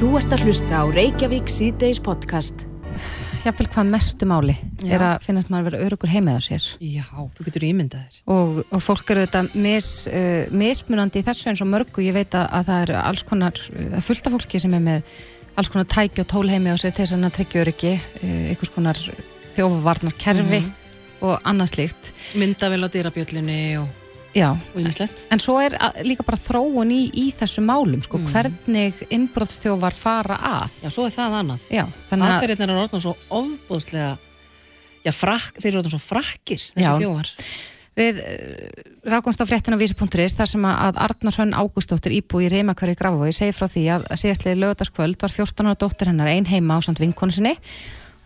Þú ert að hlusta á Reykjavík síðdeis podcast. Jafnvel hvað mestu máli Já. er að finnast maður að vera örugur heima á sér Já, þú getur ímyndaðir. og, og fólk eru þetta mis, uh, mismunandi í þessu eins og mörgu ég veit að, að það er alls konar það er fullt af fólki sem er með alls konar tæki og tól heimi á sér til þess að tryggja öryggi uh, einhvers konar þjófavarnar kerfi og annað slíkt Myndavel á dýrabjöllunni og Já, en svo er líka bara þróun í, í þessu málum sko, hvernig innbrotstjófar fara að Já, svo er það annað. Já, þannig að Aðferðirnar eru orðan svo ofbúðslega, já, frak, þeir eru orðan svo frakkir, þessi Já. þjófar. Við uh, rákumst á fréttina vísi.is þar sem að Arnar Hrönn Ágústóttir íbú í Reymakari Grafavogi segi frá því að síðastlega lögataskvöld var 14 ára dóttir hennar ein heima á samt vinkonu sinni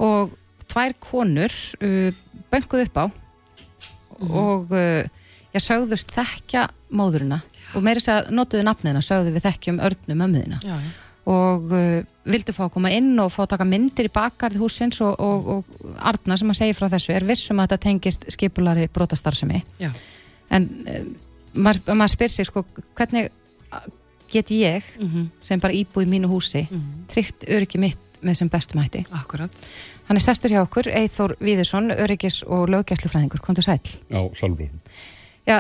og tvær konur uh, bönguð upp á og uh, já, sögðust þekkja móðurina og meiri þess að notuðu nafnina sögðu við þekkjum örnum ömmuðina Já, já. og uh, vildu fá að koma inn og fá að taka myndir í bakgarð húsins og, og, og Arna sem að segja frá þessu er vissum að þetta tengist skipulari brotastarfsemi Já. en uh, maður, maður spyr sig sko hvernig get ég Mm sem bara íbú í mínu húsi tryggt öryggi mitt með sem bestum hætti Akkurat. hann er sestur hjá okkur, Eithor Víðursson öryggis og löggæslufræðingur, kom til sæl Já, salvur. Já,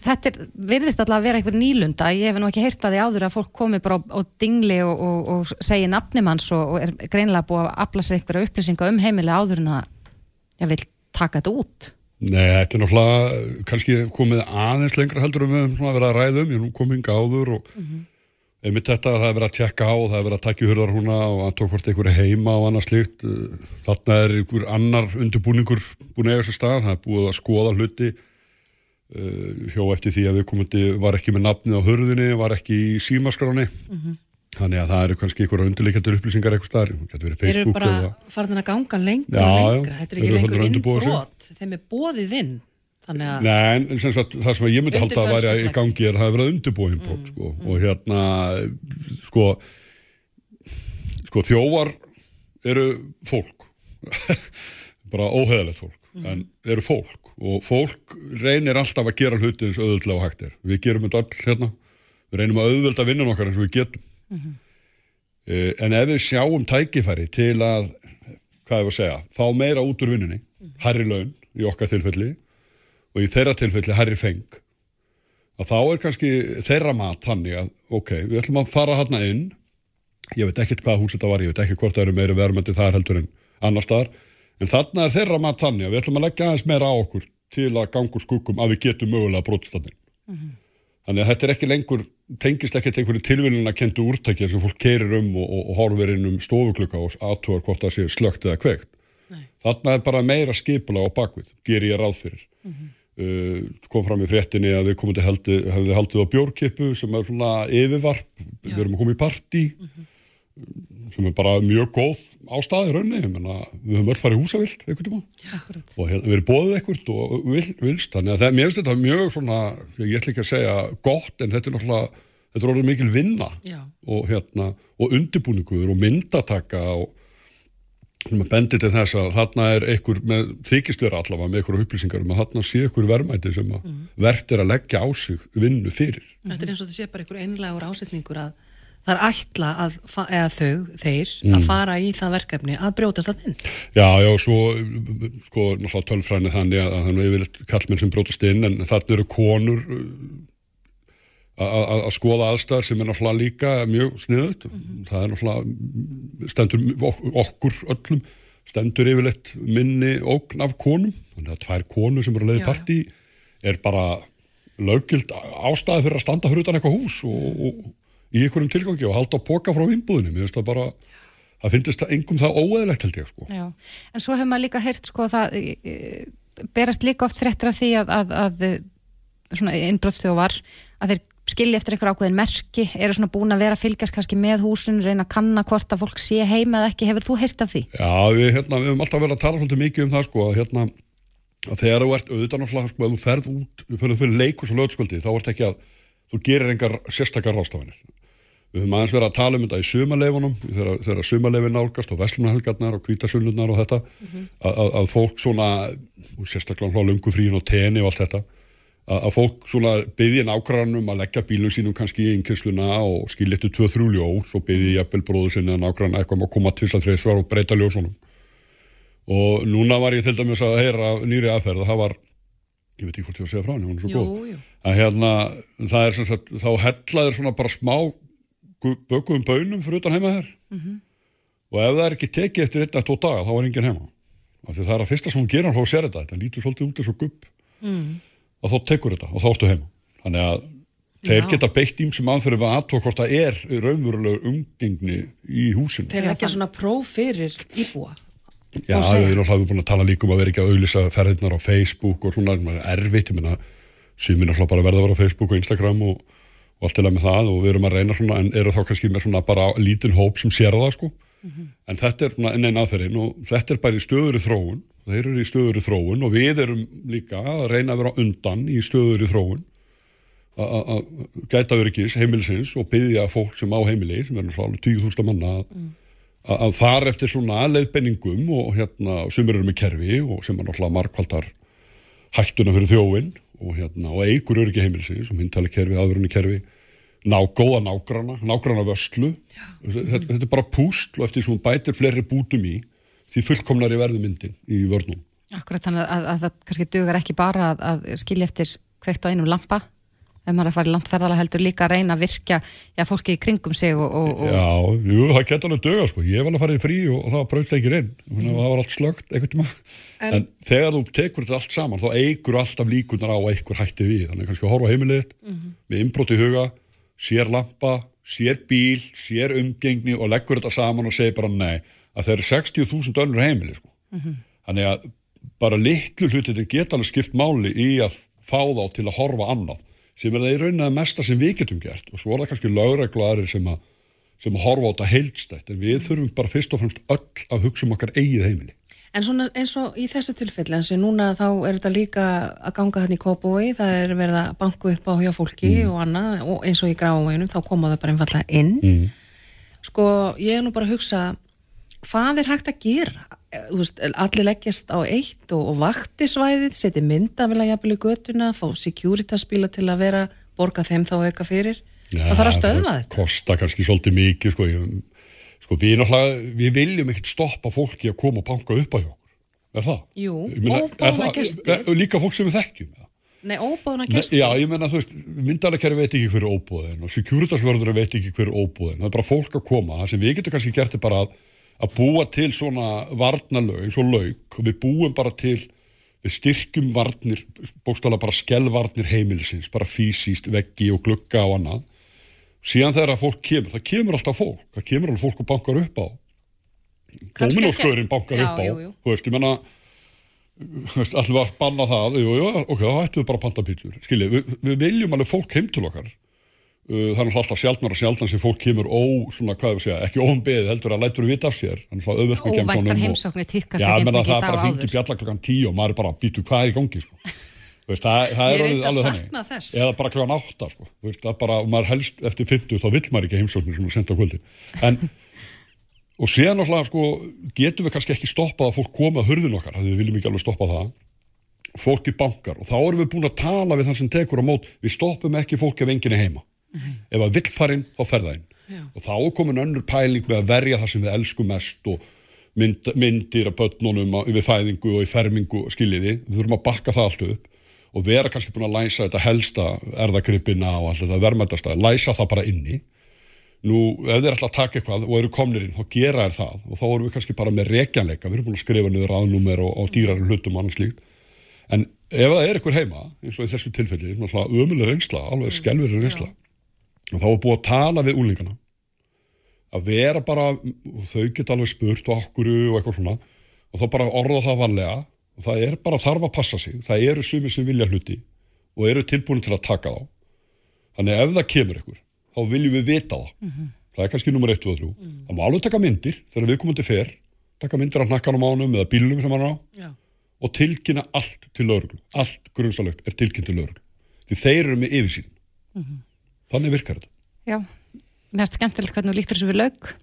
þetta er, virðist alltaf að vera einhver nýlunda, ég hef nú ekki heyrt að því áður að fólk komi bara á, dingli og, og, og segi nafnim hans og, og er greinilega búið að afla sér einhverja upplýsinga um heimilega áður en að ég vil taka þetta út. Nei, þetta er náttúrulega kannski komið aðeins lengra heldur um svona verið að ræða um, ég er nú komið hinga áður og einmitt þetta að það er verið að tjekka á og það er verið að takja hurðar húna og að tók hvort einhverju heima og annað slíkt. Uh, þarna er einhver annar undirbúningur búin hjó eftir því að viðkomandi var ekki með nafnið á hurðinni, var ekki í símaskráni þannig að það eru kannski einhverja undirleikjandur upplýsingar eitthvað verið Þeir eru bara eða farin að ganga lengra Já, og já. lengra. Þetta er ekki lengur innbrot. Þeim er bóðið inn. Að, Nei, en, sem sagt, það sem ég myndi halda að væri í gangi er að það hefur verið undirbúin mm, sko, og hérna sko, sko þjóvar eru fólk bara óheðalegt fólk en eru fólk og fólk reynir alltaf að gera hluti eins auðvöldlega og hægt er. Við gerum þetta öll hérna. Við reynum að auðvölda vinnan okkar eins og við getum. Mm en ef við sjáum tækifæri til að hvað er að segja, fá meira út úr vinnunni herri laun í okkar tilfelli og í þeirra tilfelli herri feng að þá er kannski þeirra mat þannig að ok, við ætlum að fara hérna inn. Ég veit ekkert hvað hús þetta var, ég veit ekki hvort það eru meira verðmætti þar heldur en annar staðar en þarna er þeirra mat þannig að við ætlum að leggja aðeins meira á okkur til að ganga úr skuggum að við getum mögulega brotstandin þannig að þetta er ekki lengur tengist ekkert einhverju tilvílun að kentu úrtæki sem fólk keirir um og, og, og horfir inn um stofuklukka og aðtúar hvort það sé slögt eða kveikt. Þarna er bara meira skipula á bakvið, ger ég ráð fyrir. Uh, kom fram í fréttinni að við komum til heldi, hefði haldið á bjórkippu sem er svona yfirvarp við erum að koma í partí sem er bara mjög góð ástæði raunni, ég menna, við höfum öll farið húsavilt einhvern tíma akkurat. og hérna, við erum bóðið ekkert og vil, vilst, þannig að það, mér finnst þetta mjög svona, ég ætla ekki að segja gott en þetta er náttúrulega, þetta er orðið mikil vinna Já. og hérna og undirbúningur og myndataka og sem að bendi til þess að þarna er einhver með þykist vera allavega með einhverju upplýsingar um að þarna sé einhver verðmæti sem að mm. verðt er að leggja á sig vinnu fyrir. Þetta er eins og þetta sé bara einhver einlegur ásetningur að það er ætla að, eða þau, þeir, Mm. að fara í það verkefni að brjótast það inn. Já, já, svo sko, náttúrulega tölfræni þannig að það er nú yfirleitt kallmenn sem brótast inn en þarna eru konur uh, að að- að skoða aðstæðar sem er náttúrulega líka mjög sniðut það er náttúrulega stendur ok- okkur öllum stendur yfirleitt minni ógn af konum þannig að tvær konur sem eru að leiði partí er bara löggild ástæði fyrir að standa fyrir utan eitthvað hús og, og í einhverjum tilgangi og halda póka frá innbúðinu mér finnst það bara það finnst það engum það óeðlegt held ég sko. Já, en svo hefur maður líka heyrt sko það e, e, berast líka oft fréttir af því að, að, að svona innbrotstjóðvar að þeir skilja eftir einhver ákveðin merki eru svona búin að vera að fylgjast kannski með húsun reyna að kanna hvort að fólk sé heima eða ekki, hefur þú heyrt af því? Já, við, hérna, við höfum alltaf verið að tala svolítið mikið um það sko, að, hérna, að þegar þú ert auðvitað sko, ef þú ferð út fyrir, fyrir leikus og lögskvöldi, þá ert ekki að þú gerir engar sérstakar rástafanir við höfum aðeins verið að tala um þetta í sumaleifunum þegar, þegar sumalefin nálgast og vestlunarhelgarnar og kvítasunlunar og þetta að, að, að fólk svona sérstaklega hlá lungu fríin og teni og allt þetta að, að fólk svona byggði nágrannum að leggja bílum sínum kannski í yngjösluna og eftir 2-3 ljós og byggði jafnvel bróður sinni að nágrann eitthvað má koma til þess að þreysvar og breyta ljósunum. Og núna var ég til dæmis að heyra nýri aðferð það var ég veit ekki hvort ég var að segja frá henni, hún er svo góð. að hérna, það er sem sagt þá hellaðir svona bara smá bökuðum bönum fyrir utan heima þér. Og ef það er ekki tekið eftir einn að tvo daga þá er enginn heima. Af því það er að fyrsta sem hún gerir hann þá sér þetta. Þetta lítur svolítið út eins og gubb. Og þá tekur þetta og þá ertu heima. Þannig að þeir Já. geta beitt ímsum aðferði við aðtók hvort það er raunverulega umgengni í húsinu. Þeir leggja svona próf fyrir íbúa. Já, við erum búin að tala líka um að vera ekki að auðlýsa ferðirnar á Facebook og svona, er erfitt, ég meina sumir náttúrulega bara verða að vera á Facebook og Instagram og, og allt til að með það og við erum að reyna svona, en eru þá kannski með svona bara lítinn hóp sem sér það sko. En þetta er svona enn einn aðferðin og þetta er bara í stöður í þróun þeir eru í stöður í þróun og við erum líka að reyna að vera undan í stöður í þróun. Að- að að gæta öryggis heimilisins og byggja fólk sem á heimili sem er alveg 20.000 manna að að að fara eftir svona leiðbenningum og hérna, sumir eru með kerfi og sem er náttúrulega markvaldar hættuna fyrir þjófin og, hérna, og eigur öryggi heimilsins og myndtali kerfi, aðurunni kerfi ná góða nágrana, nágrana vörslu þetta, þetta er bara púsl og eftir því sem hún bætir fleiri bútum í því fullkomnar í verðu myndin í vörnum. Akkurat þannig að, að, að það kannski dugar ekki bara að, að skilja eftir kveikt á einum lampa ef maður er að fara í langt ferðala heldur líka að reyna að virkja já, fólki í kringum sig og, og, og Já, jú, það geta alveg döga sko. ég var alveg að fara í frí og, og það braut ekki inn. Mm. það var allt slögt einhvern tíma. En, En- þegar þú tekur þetta allt saman þá eigur alltaf líkunar á að einhver hætti við. Þannig kannski að horfa heimilið þitt með innbrót í huga, sér lampa sér bíl, sér umgengni og leggur þetta saman og segir bara nei. Að þeir eru 60.000 önnur heimili sko. þannig að bara litlu hlutin sem er það í rauninni að mesta sem við getum gert og svo er það kannski aðrir sem að, sem að horfa á þetta heildstætt en við þurfum bara fyrst og fremst öll að hugsa um okkar eigið heimili En svona eins og í þessu tilfelli, eins og núna þá er þetta líka að ganga hann í kópói, það er verið að banku upp á hjá fólki og annað og eins og í gráuveginum þá koma það bara einfallega inn. mm. Sko, ég er nú bara að hugsa, hvað er hægt að gera? Eh, veist, allir leggjast á eitt og, og vaktisvæðið, setja myndavila jafnvel í götuna, fá securitasbíla til að vera, borga þeim þá auka fyrir. það þarf að stöðva það þetta. kosta kannski svolítið mikið sko, ég, sko við, við viljum ekkert stoppa fólki að koma og banka upp á hjá er það? Jú, það- gesti. er- líka fólk sem við þekkjum eða? Nei, óbáðuna Nei, gesti. Já, ég menna, þú veist, myndalegkjari veit ekki hver er óbúðin og securitasvörður veit ekki hver er óbúðin. Það er bara fólk að koma. Það sem við getum kannski gert er bara að, að búa til svona varnalög, eins og lauk og við búum bara til, við styrkjum varnir, bókstala bara skellvarnir heimilisins, bara fysiskt, veggi og glugga og annað. Síðan þegar að fólk kemur, það kemur alltaf fólk, það kemur alveg fólk og bankar upp á. Ekki- bankar Já, upp á, jú, jú. þú veist, ég menna, allir var að banna það jú, jú, ok, þá ættum við bara að panta pítsur skiljið, við, við viljum alveg fólk heim til okkar það er náttúrulega alltaf sjaldnar og sjaldan sem fólk kemur ó, svona, hvað er að segja, ekki óumbeðið heldur að lætur við vita af sér. Að óvæntar heimsóknir tíðkast já, ekki mikið í það er bara og hringi áður. bjalla klokkan tíu og maður er bara býtu hvað er í gangi sko. Veist, það, það er er alveg, að þannig. eða bara klokkan átta sko. Veist, það er bara, og maður helst eftir 50 þá vill maður ekki heimsóknir sem er senda á kvöldi. En og síðan náttúrulega sko, getum við kannski ekki stoppað að fólk koma að hurðin okkar, það við viljum ekki alveg stoppa það. Fólk í bankar og þá erum við búin að tala við þann sem tekur á mót. Við stoppum ekki fólk ef enginn er heima ef að vill farinn, þá fer það inn. Já. og þá er komin önnur pæling með að verja það sem við elskum mest og mynd, myndir af börnunum við fæðingu og í fermingu skiljiði, við þurfum að bakka það allt upp og vera kannski búin að læsa þetta helsta erðagrippina og allt þetta verðmættasta læsa það bara inni. Nú, ef þeir ætla að taka eitthvað og eru komnir inn, þá gera þær það. Og þá erum við kannski bara með rekjanleika, við erum búin að skrifa niður aðnúmer og, og dýrari hlutum og annars líkt en ef það er eitthvað heima eins og í þessu tilfelli, náttúrulega ömuleg reynsla alveg skelverið reynsla og þá er búið að tala við úlingana að vera bara þau geta alveg spurt og okkur og eitthvað svona. Og þá bara orða það vanlega. Og það er bara þarf að passa sig. Það eru sumir sem vilja hluti og eru tilbúin til að taka þá. Þannig ef það kemur ykkur þá viljum við vita það. Það er kannski nummer 1, 2 og 3 það má alveg taka myndir þegar viðkomandi fer taka myndir af nakkanum ánum eða bílum sem hann á. Já. og tilkynna allt til lögreglu. Allt grunnsalegt er tilkynnt til lögreglu. Því þeir eru með yfirsýn þannig virkar þetta Já, mér finnst skemmtilegt hvernig þú líktur þessu við lauk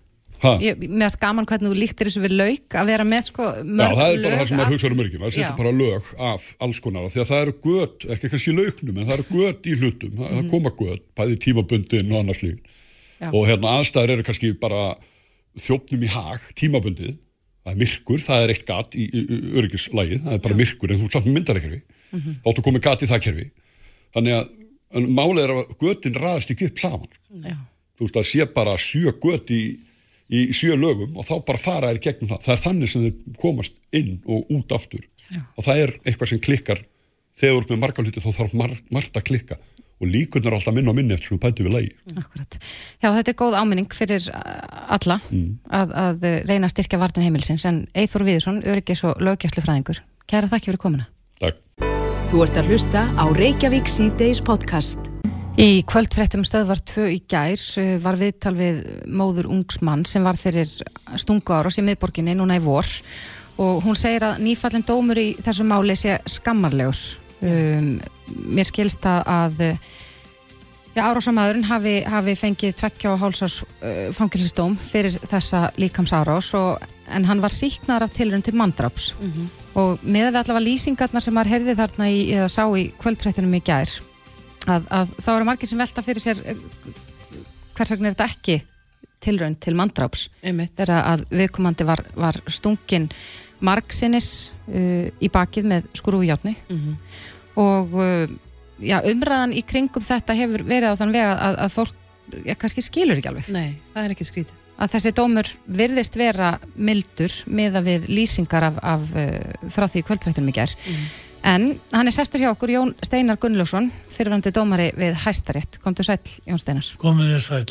Ha? Ég, mér finnst gaman hvernig þú líktir þessu við lauk að vera með sko Já, mörg það er bara það sem maður af- hugsa um örgjum, það Já. setur bara lög af alls konar, því að það eru göt, ekki kannski lauknum, en það eru göt í hlutum, það, það koma göt, bæði tímabundin og annars líf. Já. Og hérna aðstæður eru kannski bara þjófnum í hag, tímabundið, það er myrkur, það er eitt gat í, örgislægið, það er bara myrkur, en þú samt með myndarakerfi, mm -hmm. áttu komið gat í það kerfi. Þannig að en málið er að götin raðast ekki upp saman. Já. Þú veist, það sé bara sjö göt í, í sjö lögum og þá bara fara þær gegnum það. Það er þannig sem þeir komast inn og út aftur. Já. Og það er eitthvað sem klikkar þegar þú ert með marga hluti þá þarf mar margt að klikka og líkurnar er alltaf minna og minni eftir sem bætu við lægi. Akkurat. Já, þetta er góð áminning fyrir alla að, að uh, reyna að styrkja vartin heimilisins en Eithor Viðsson, öryggis og löggæslufræðingur. Kæra þakki fyrir komuna. Þú ert að hlusta á Reykjavík síðdeis podcast. Í kvöldfréttum stöðvar 2 í gær uh, var viðtal við móður ungs mann sem var fyrir stungu ára í miðborginni núna í vor og hún segir að nýfallin dómur í þessu máli sé skammarlegur. Um, mér skilst það að uh, árásamæðurinn hafi, hafi fengið tvekkja og hálsás uh, fangilsistóm fyrir þessa líkamsárás og, en hann var síknar af tilrönd til mandraps og með við allavega lýsingarnar sem maður heyrði þarna í, eða sá í kvöldfréttunum í gær að, að þá eru margir sem velta fyrir sér hvers vegna er þetta ekki tilrönd til mandraps þegar að viðkomandi var, var stungin margsinnis uh, í bakið með skrújátni Mhm. og uh, já, umræðan í kringum þetta hefur verið á þann veg að, að fólk já, kannski skilur ekki alveg. Nei, það er ekki skrítið. að þessi dómur virðist vera mildur miða við lýsingar af, af uh, frá því kvöldrættunum í ger en hann er sestur hjá okkur Jón Steinar Gunnlaugsson fyrirvændi dómari við Hæstarétt. Komdu sæll Jón Steinar. Komið þér sæl.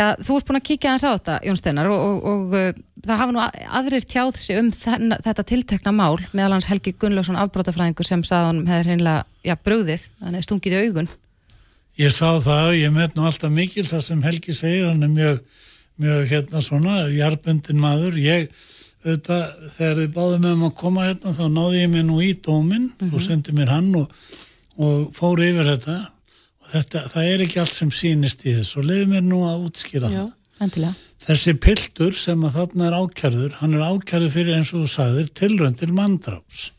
Já, þú ert búin að kíkja aðeins á þetta, Jón Steinar, og, og, og uh, það hafa nú aðrir tjáð sig um þenn, þetta tiltekna mál, meðal hans Helgi Gunnlaugsson afbrótafræðingur sem sagði hann hefði hreinlega, já, brugðið, hann hefði stungið í augun. Ég sá það ég met nú alltaf mikil það sem Helgi segir, hann er mjög, mjög hérna svona, jarbundin maður. Ég, auðvitað, þegar þið báðu með um að koma hérna, þá náði ég mig nú í dóminn, þú sendi mér hann og, og fór yfir þetta. Þetta, það er ekki allt sem sýnist í þess og leiði mér nú að útskýra það. Endilega. Þessi piltur sem að þarna er ákjærður, hann er ákjærður fyrir eins og þú sagðir tilrönd til mandráps.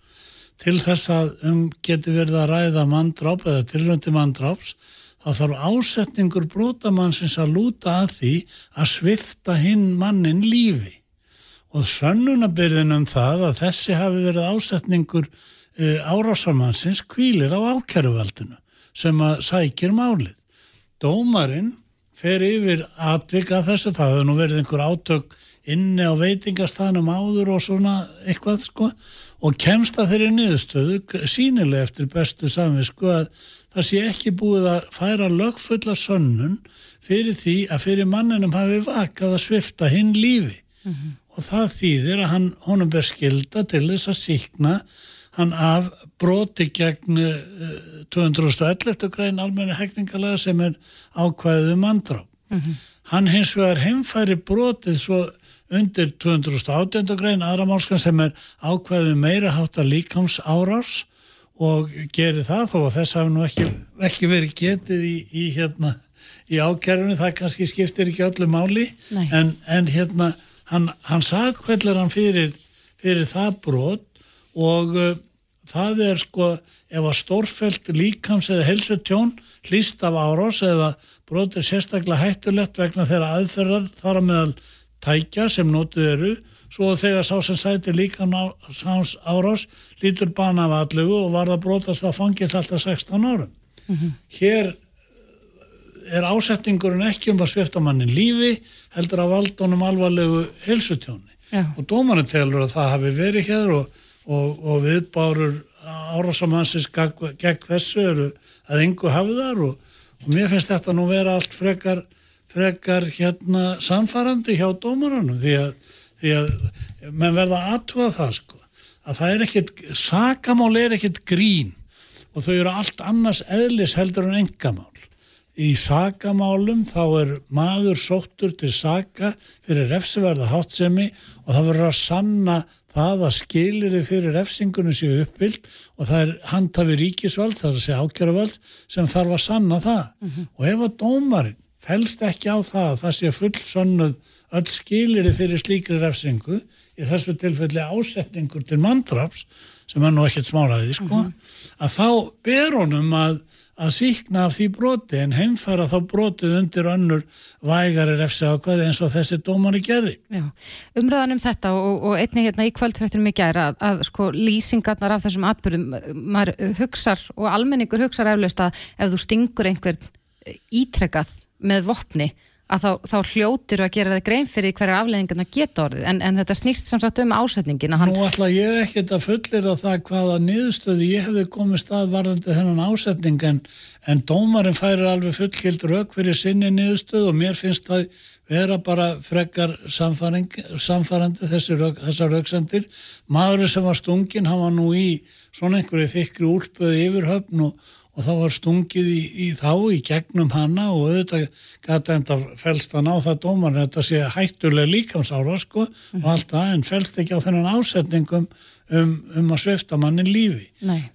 Til þess að um geti verið að ræða mandráp eða tilrönd til mandráps, þá þarf ásetningur brotamannsins að lúta að því að svifta hinn mannin lífi. Og sönnunabyrðin um það að þessi hafi verið ásetningur uh, árásamannsins kvílir á ákjæruvaldinu sem að sækir málið. Dómarinn fer yfir atvika þessu, það hefur nú verið einhver átök inni á veitingastanum áður og svona eitthvað sko og kemst að þeirri niðurstöðu sínilega eftir bestu samvisku að það sé ekki búið að færa lögfulla sönnun fyrir því að fyrir manninum hafi vakað að svifta hinn lífi og það þýðir að hann, honum ber skilda til þess að síkna hann af broti gegn uh, 211. grein almenni hekningalega sem er ákvæðið um andrá. Hann hins vegar heimfæri brotið svo undir 218. grein aðramálskan sem er ákvæðið um meira hátta líkams árás og gerir það þó að þess hafi nú ekki, ekki verið getið í, í, hérna, í ákjærunni, það kannski skiptir ekki öllu máli en, en hérna hann, hann sagkvellar hann fyrir, fyrir það brot og uh, það er sko ef að stórfelt líkams eða helsutjón hlýst af árás eða brot er sérstaklega hættulegt vegna þeirra aðferðar þar að meðal tækja sem notuð eru svo þegar sá sem sæti líkan sáns árás lítur bana af allugu og var það brotast að fangils alltaf 16 árum. Hér er ásettingurinn ekki um að svifta mannin lífi heldur að valda honum alvarlegu helsutjóni Já. og dómarinn telur að það hafi verið hér og, og, og viðbárur árásamannsins gegn, þessu eru að yngu hafðar og, og mér finnst þetta nú vera allt frekar, frekar hérna samfarandi hjá dómarunum því að, því að menn verða aðtúa það sko að það er ekkit, sakamál er ekkit grín og þau eru allt annars eðlis heldur en engamál í sakamálum þá er maður sóttur til saka fyrir refsiverða háttsemi og það verður að sanna það að skilir þið fyrir refsingunum séu uppvild og það er handhafi ríkisvald, það er að segja ákjöruvald sem þarf að sanna það. Og ef að dómarinn fælst ekki á það að það sé full sonnuð öll skiliri fyrir slíkri refsingu í þessu tilfelli ásetningur til mandraps sem er nú ekkert smáraði sko, að þá ber honum að, að síkna af því broti en heimfæra þá brotið undir önnur vægari refsi ákveði eins og þessi dómari gerði. Já, umræðan um þetta og, og einnig hérna í kvöldfrættinum í gæra að, að sko lýsingarnar af þessum atbyrðum, maður hugsar og almenningur hugsar eflaust að ef þú stingur einhvern ítrekkað með vopni að þá, þá hljótir að gera það grein fyrir hverja afleðingarna geta orðið. En, en þetta snýst samsagt um ásetningin hann... Nú ætla ég ekkert að fullir á það hvaða niðurstöði ég hefði komið stað varðandi þennan ásetning en, en dómarinn færir alveg fullkild rauk fyrir sinni niðurstöð og mér finnst það vera bara frekar samfærandi þessar rauksendir maðurinn sem var stungin, hann var nú í svona einhverju þykri úlpuði yfirhöfn og og þá var stungið í, í þá í gegnum hana og auðvitað gæti enda fælst að ná það dómar þetta sé hættulega líkamsára sko og allt það en fælst ekki á þennan ásetningum um, um að svefta mannin lífi.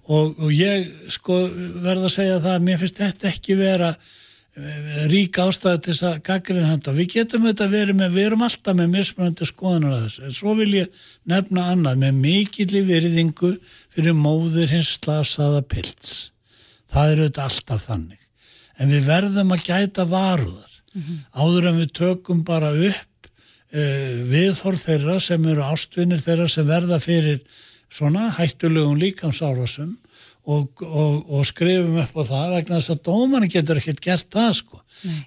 Og, og ég sko verða að segja það að mér finnst þetta ekki vera eh, rík ástæði til þess að gaggrinn henda. Við getum þetta verið með, við erum alltaf með mismunandi skoðunar að þessu, en svo vil ég nefna annað með mikill í veriðingu fyrir móður hins slasaða pilts það er auðvitað alltaf þannig en við verðum að gæta varuðar mm -hmm. áður en við tökum bara upp uh, viðhorð þeirra sem eru ástvinnir þeirra sem verða fyrir svona hættulegum líkamsárasum og, og, og skrifum upp á það vegna þess að dómarni getur ekkert gert það sko.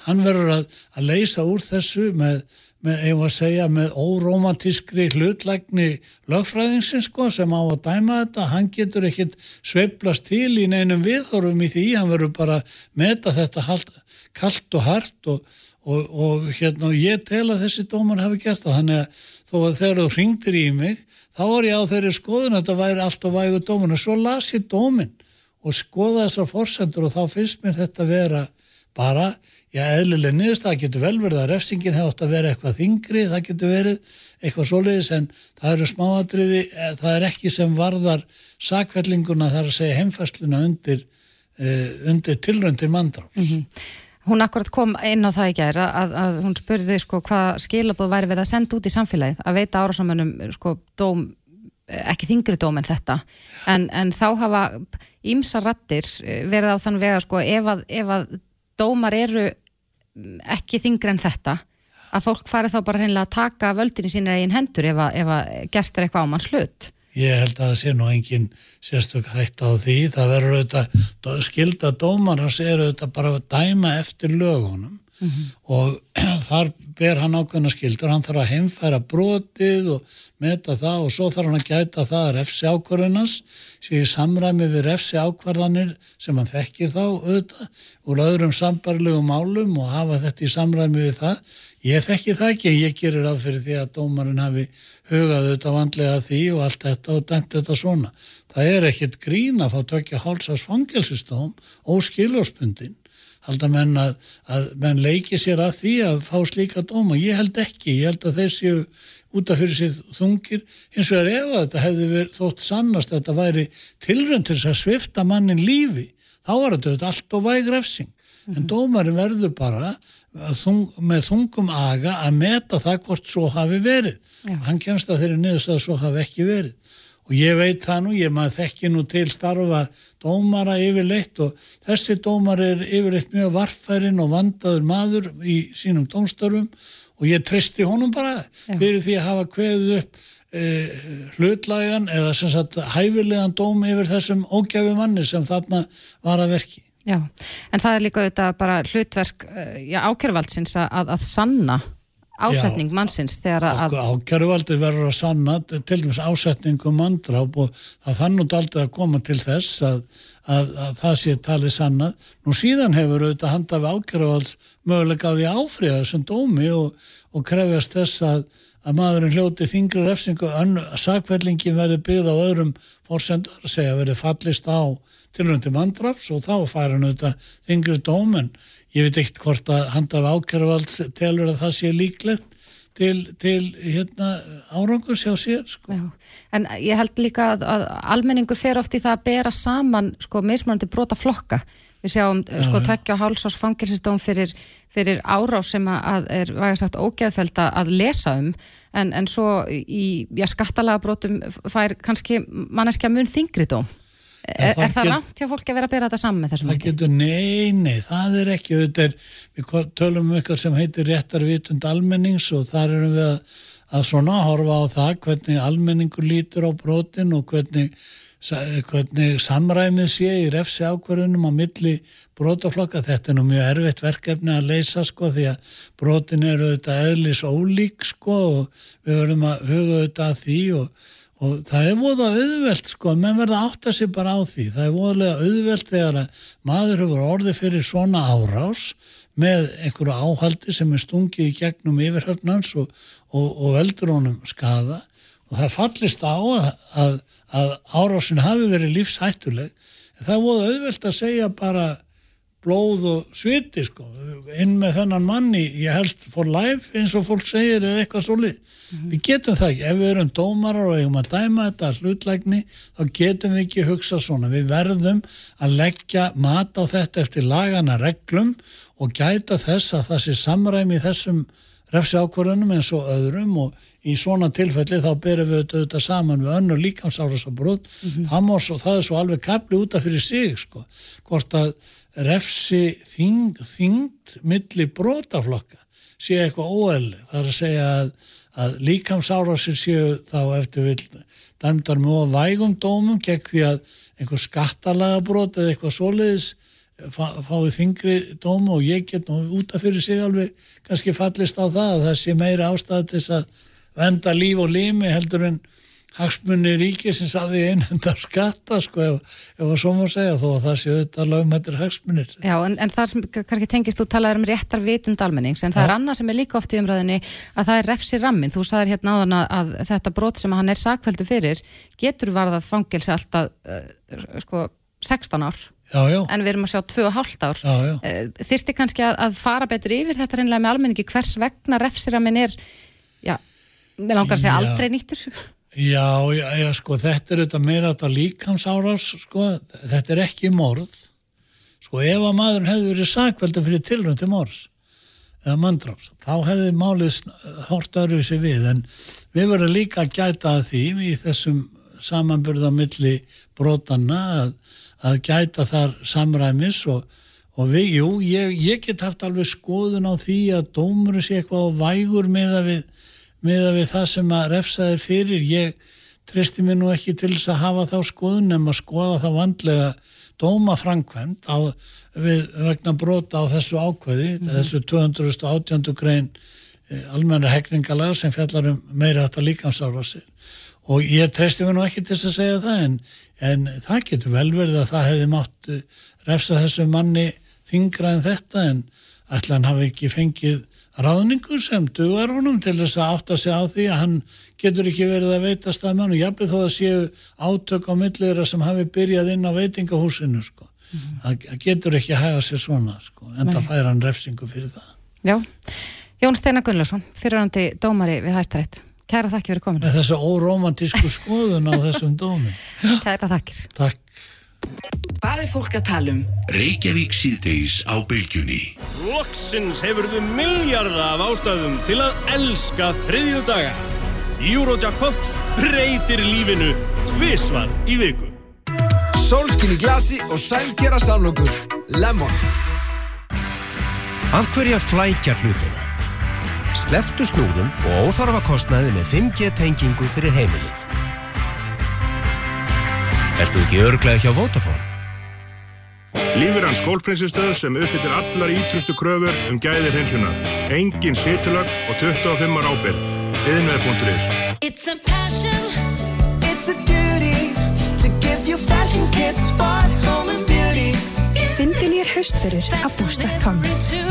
Hann verður að, að leysa úr þessu með með, ef að segja, með óromantískri hlutlægni lögfræðinsins sko, sem á að dæma þetta, hann getur ekkit sveiplast til í neinum viðhorum í því, hann verður bara meta þetta halt, kallt og hart og, og, og hérna ég tel að þessi dómar hafi gert það, þannig að þó að þegar þú ringdir í mig, þá var ég á þeirri skoðun að þetta væri allt og vægu dómar og svo las ég dómin og skoða þessar fórsendur og þá finnst mér þetta vera bara Já, eðlileg niðurst, það getur vel verið að refsingin hefði átt að vera eitthvað þingri, það getur verið eitthvað svoleiðis en það eru smáadriði, eh, það er ekki sem varðar sakvellinguna þar að segja heimfæsluna undir, uh, undir tilröndir mandráls. Mm -hmm. Hún akkurat kom inn á það í gæra að, að hún spurði sko hvað skilabóð væri verið að senda út í samfélagið, að veita árásamönnum sko dóm, ekki þingri dóm en þetta, en, en þá hafa ímsa rattir verið á þann vega sko ef að, ef að dómar eru ekki þingri en þetta að fólk fari þá bara reynilega að taka völdinni sínir eigin hendur ef að, að gerst er eitthvað á mann slut Ég held að það sé nú engin sérstök hægt á því. Það verður auðvitað skilda dómar hans er auðvitað bara að dæma eftir lögunum mm -hmm. og þar ber hann ákveðna skildur, hann þarf að heimfæra brotið og meta það og svo þarf hann að gæta það að refsi ákvarðunans sé í samræmi við refsi ákvarðanir sem hann þekkir þá auðvitað úr öðrum sambarlegum málum og hafa þetta í samræmi við það. Ég þekki það ekki, ég gerir af fyrir því að dómarinn hafi hugað auðvitað vandlega því og allt þetta og dæmt þetta svona. Það er ekkit grín að fá tökja hálsás fangelsistóm og skiljóspundin halda menn að, að menn leiki sér að því að fá slíka dóma. Ég held ekki, ég held að þeir séu út af fyrir sig þungir eins og er ef að þetta hefði verið þótt sannast að þetta væri tilrönd til þess að svifta mannin lífi þá var þetta allt og væg refsing mm -hmm. en mhm. dómarin verður bara þung, með þungum aga að meta það hvort svo hafi verið Já. hann kemst að þeirri niðurst að svo hafi ekki verið og ég veit það nú, ég maður þekki nú til starfa dómara yfirleitt og þessi dómar er yfirleitt mjög varfærin og vandaður maður í sínum dómstörfum og ég tristi honum bara Já. fyrir því að hafa kveðið upp eh, hlutlægan eða sem sagt hæfilegan dóm yfir þessum ógjafi manni sem þarna var að verki. Já, en það er líka auðvitað bara hlutverk eh, ákjörvaldsins að, að sanna ásetning mannsins þegar að... Ákjæruvaldi verður að sanna til dæmis ásetningu mandráp og það þannig aldrei að koma til þess að, að, að það sé talið sannað. Nú síðan hefur auðvitað handað við ákjæruvalds mögulega á því áfriða þessum dómi og, og krefjast þess að, að maðurinn hljóti þingri refsingu að sakverlingin verði byggð á öðrum fórsendar, segja verði fallist á tilröndi mandráps og þá fær hann auðvitað þingri dómen ég veit ekkert hvort að handaf ákjörvalds telur að það sé líklegt til, til hérna, árangur sjá sér sko. En ég held líka að, að almenningur fer oft í það að bera saman sko, mismunandi brota flokka við sjáum já, sko tveggja og hálsás fangilsistóm fyrir, fyrir árás sem að er vægast sagt ógeðfælt að lesa um. En, en svo í já, skattalega brotum fær kannski manneskja mun þingri dóm Er, er það langt hjá fólki að vera að byrja þetta saman með þessum? Það getur, nei, nei, það er ekki, er, við tölum um eitthvað sem heitir réttarvitund almennings og þar erum við að, að svona horfa á það hvernig almenningur lítur á brotin og hvernig, hvernig samræmið sé í refsi ákvarðunum á milli brotaflokka. Þetta er nú mjög erfitt verkefni að leysa sko því að brotin eru auðvitað eðlis ólík sko og við verðum að huga auðvitað að því og og það er voða auðvelt sko, menn verða átt að sé bara á því, það er voðalega auðvelt þegar að maður hefur orði fyrir svona árás með einhverju áhaldi sem er stungið í gegnum yfirhörnans og, og, og veldur honum skada og það fallist á að, að, að árásin hafi verið lífshættuleg. En það er voða auðvelt að segja bara blóð og sviti sko, inn með þennan manni ég helst for life eins og fólk segir eða eitthvað svolítið mm -hmm. við getum það ekki, ef við erum dómarar og eigum að dæma þetta hlutlægni þá getum við ekki hugsa svona. Við verðum að leggja mat á þetta eftir lagana reglum og gæta þess að það sé samræmi í þessum refsi ákvarðunum eins og öðrum og í svona tilfelli þá berum við þetta saman við önnur líkamsárasabrót mm -hmm. það er svo alveg kapli útaf fyrir sig sko, hvort að refsi þing, þingd milli brótaflokka séu eitthvað óæðileg. Það er að segja að, að líkamsárásir séu þá eftir vil dæmdar mjög vægum dómum gegn því að einhver skattalaga brót eða eitthvað svoleiðis fá, fáið þingri dómu og ég get nú útaf fyrir sig alveg kannski fallist á það að það sé meira ástæði til þess að venda líf og lími heldur en hagsmunni ríkisins að því einhundar skatta sko ef, ef að svo má segja þó að það séu þetta lögmættir hagsmunir. Já en, en það sem kannski tengist þú talaður um réttar vitund almennings en það ja. er annað sem er líka oft í umræðinni að það er refsi rammin. Þú sagðir hérna áðan að, að þetta brot sem hann er sakveldu fyrir getur varðað fangelsi alltaf uh, sko 16 ár já, já. en við erum að sjá 2,5 ár. Já, uh, Þyrsti kannski að, að fara betur yfir þetta reynlega með almenningi hvers vegna refsi rammin er, já, við langar að segja aldrei nýttur? Já, já, já, sko, þetta er þetta meira þetta líkamsárás, sko, þetta er ekki morð, sko, ef að maður hefði verið sakvelda fyrir tilröndi morðs eða manndráps, þá hefði málið hort öruð sér við, en við verðum líka að gæta að því í þessum samanburðamilli brotanna að, að gæta þar samræmis og, og við, jú, ég, ég get haft alveg skoðun á því að dómur sé eitthvað á vægur með að við með að við það sem að refsaðir fyrir ég tristi mér nú ekki til þess að hafa þá skoðun en að skoða það vandlega dóma framkvæmt á, við, vegna brota á þessu ákveði mm -hmm. þessu 218. grein eh, almenna hekningalag sem fjallar um meira þetta líkansára og ég tristi mér nú ekki til að segja það en, en það getur vel verið að það hefði mátt eh, refsa þessu manni þingra en þetta en ætla hann hafi ekki fengið ráðningur sem dugar honum til þess að átta sig á því að hann getur ekki verið að veita staðmenn og jafnveg þó að séu átök á millera sem hafi byrjað inn á veitingahúsinu sko. Mm -hmm. Það getur ekki að hæga sér svona sko, en það fær hann refsingu fyrir það. Já, Jón Steinar Gunnlaugsson, fyrirhandi dómari við Hæstarétt. Kæra þakki fyrir kominu. Með þessu óromantísku skoðun á þessum dómi. Kæra þakkir. Takk. Hvað er fólk að tala um? Reykjavík síðdeis á bylgjunni. Loksins hefurðu miljarda af ástæðum til að elska þriðju daga. Eurojackpot breytir lífinu tvísvar í viku. Solskin í glasi og sælgera samlokur. Lemon. Af hverja flækja hlutina? Sleftu snúðum og óþarfa kostnaði með 5G tengingu fyrir heimilið. Ertu ekki örglega hjá Vodafone? Lífur hans skólprinsistöð sem uppfyllir allar ítrustu kröfur um gæðir hensunar. Engin situlögg og 25 ára ábyrð. Viðnöði.is It's a passion, it's a duty to give you fashion kids, sport, home and beauty Fyndin ég er haustverur á búst.com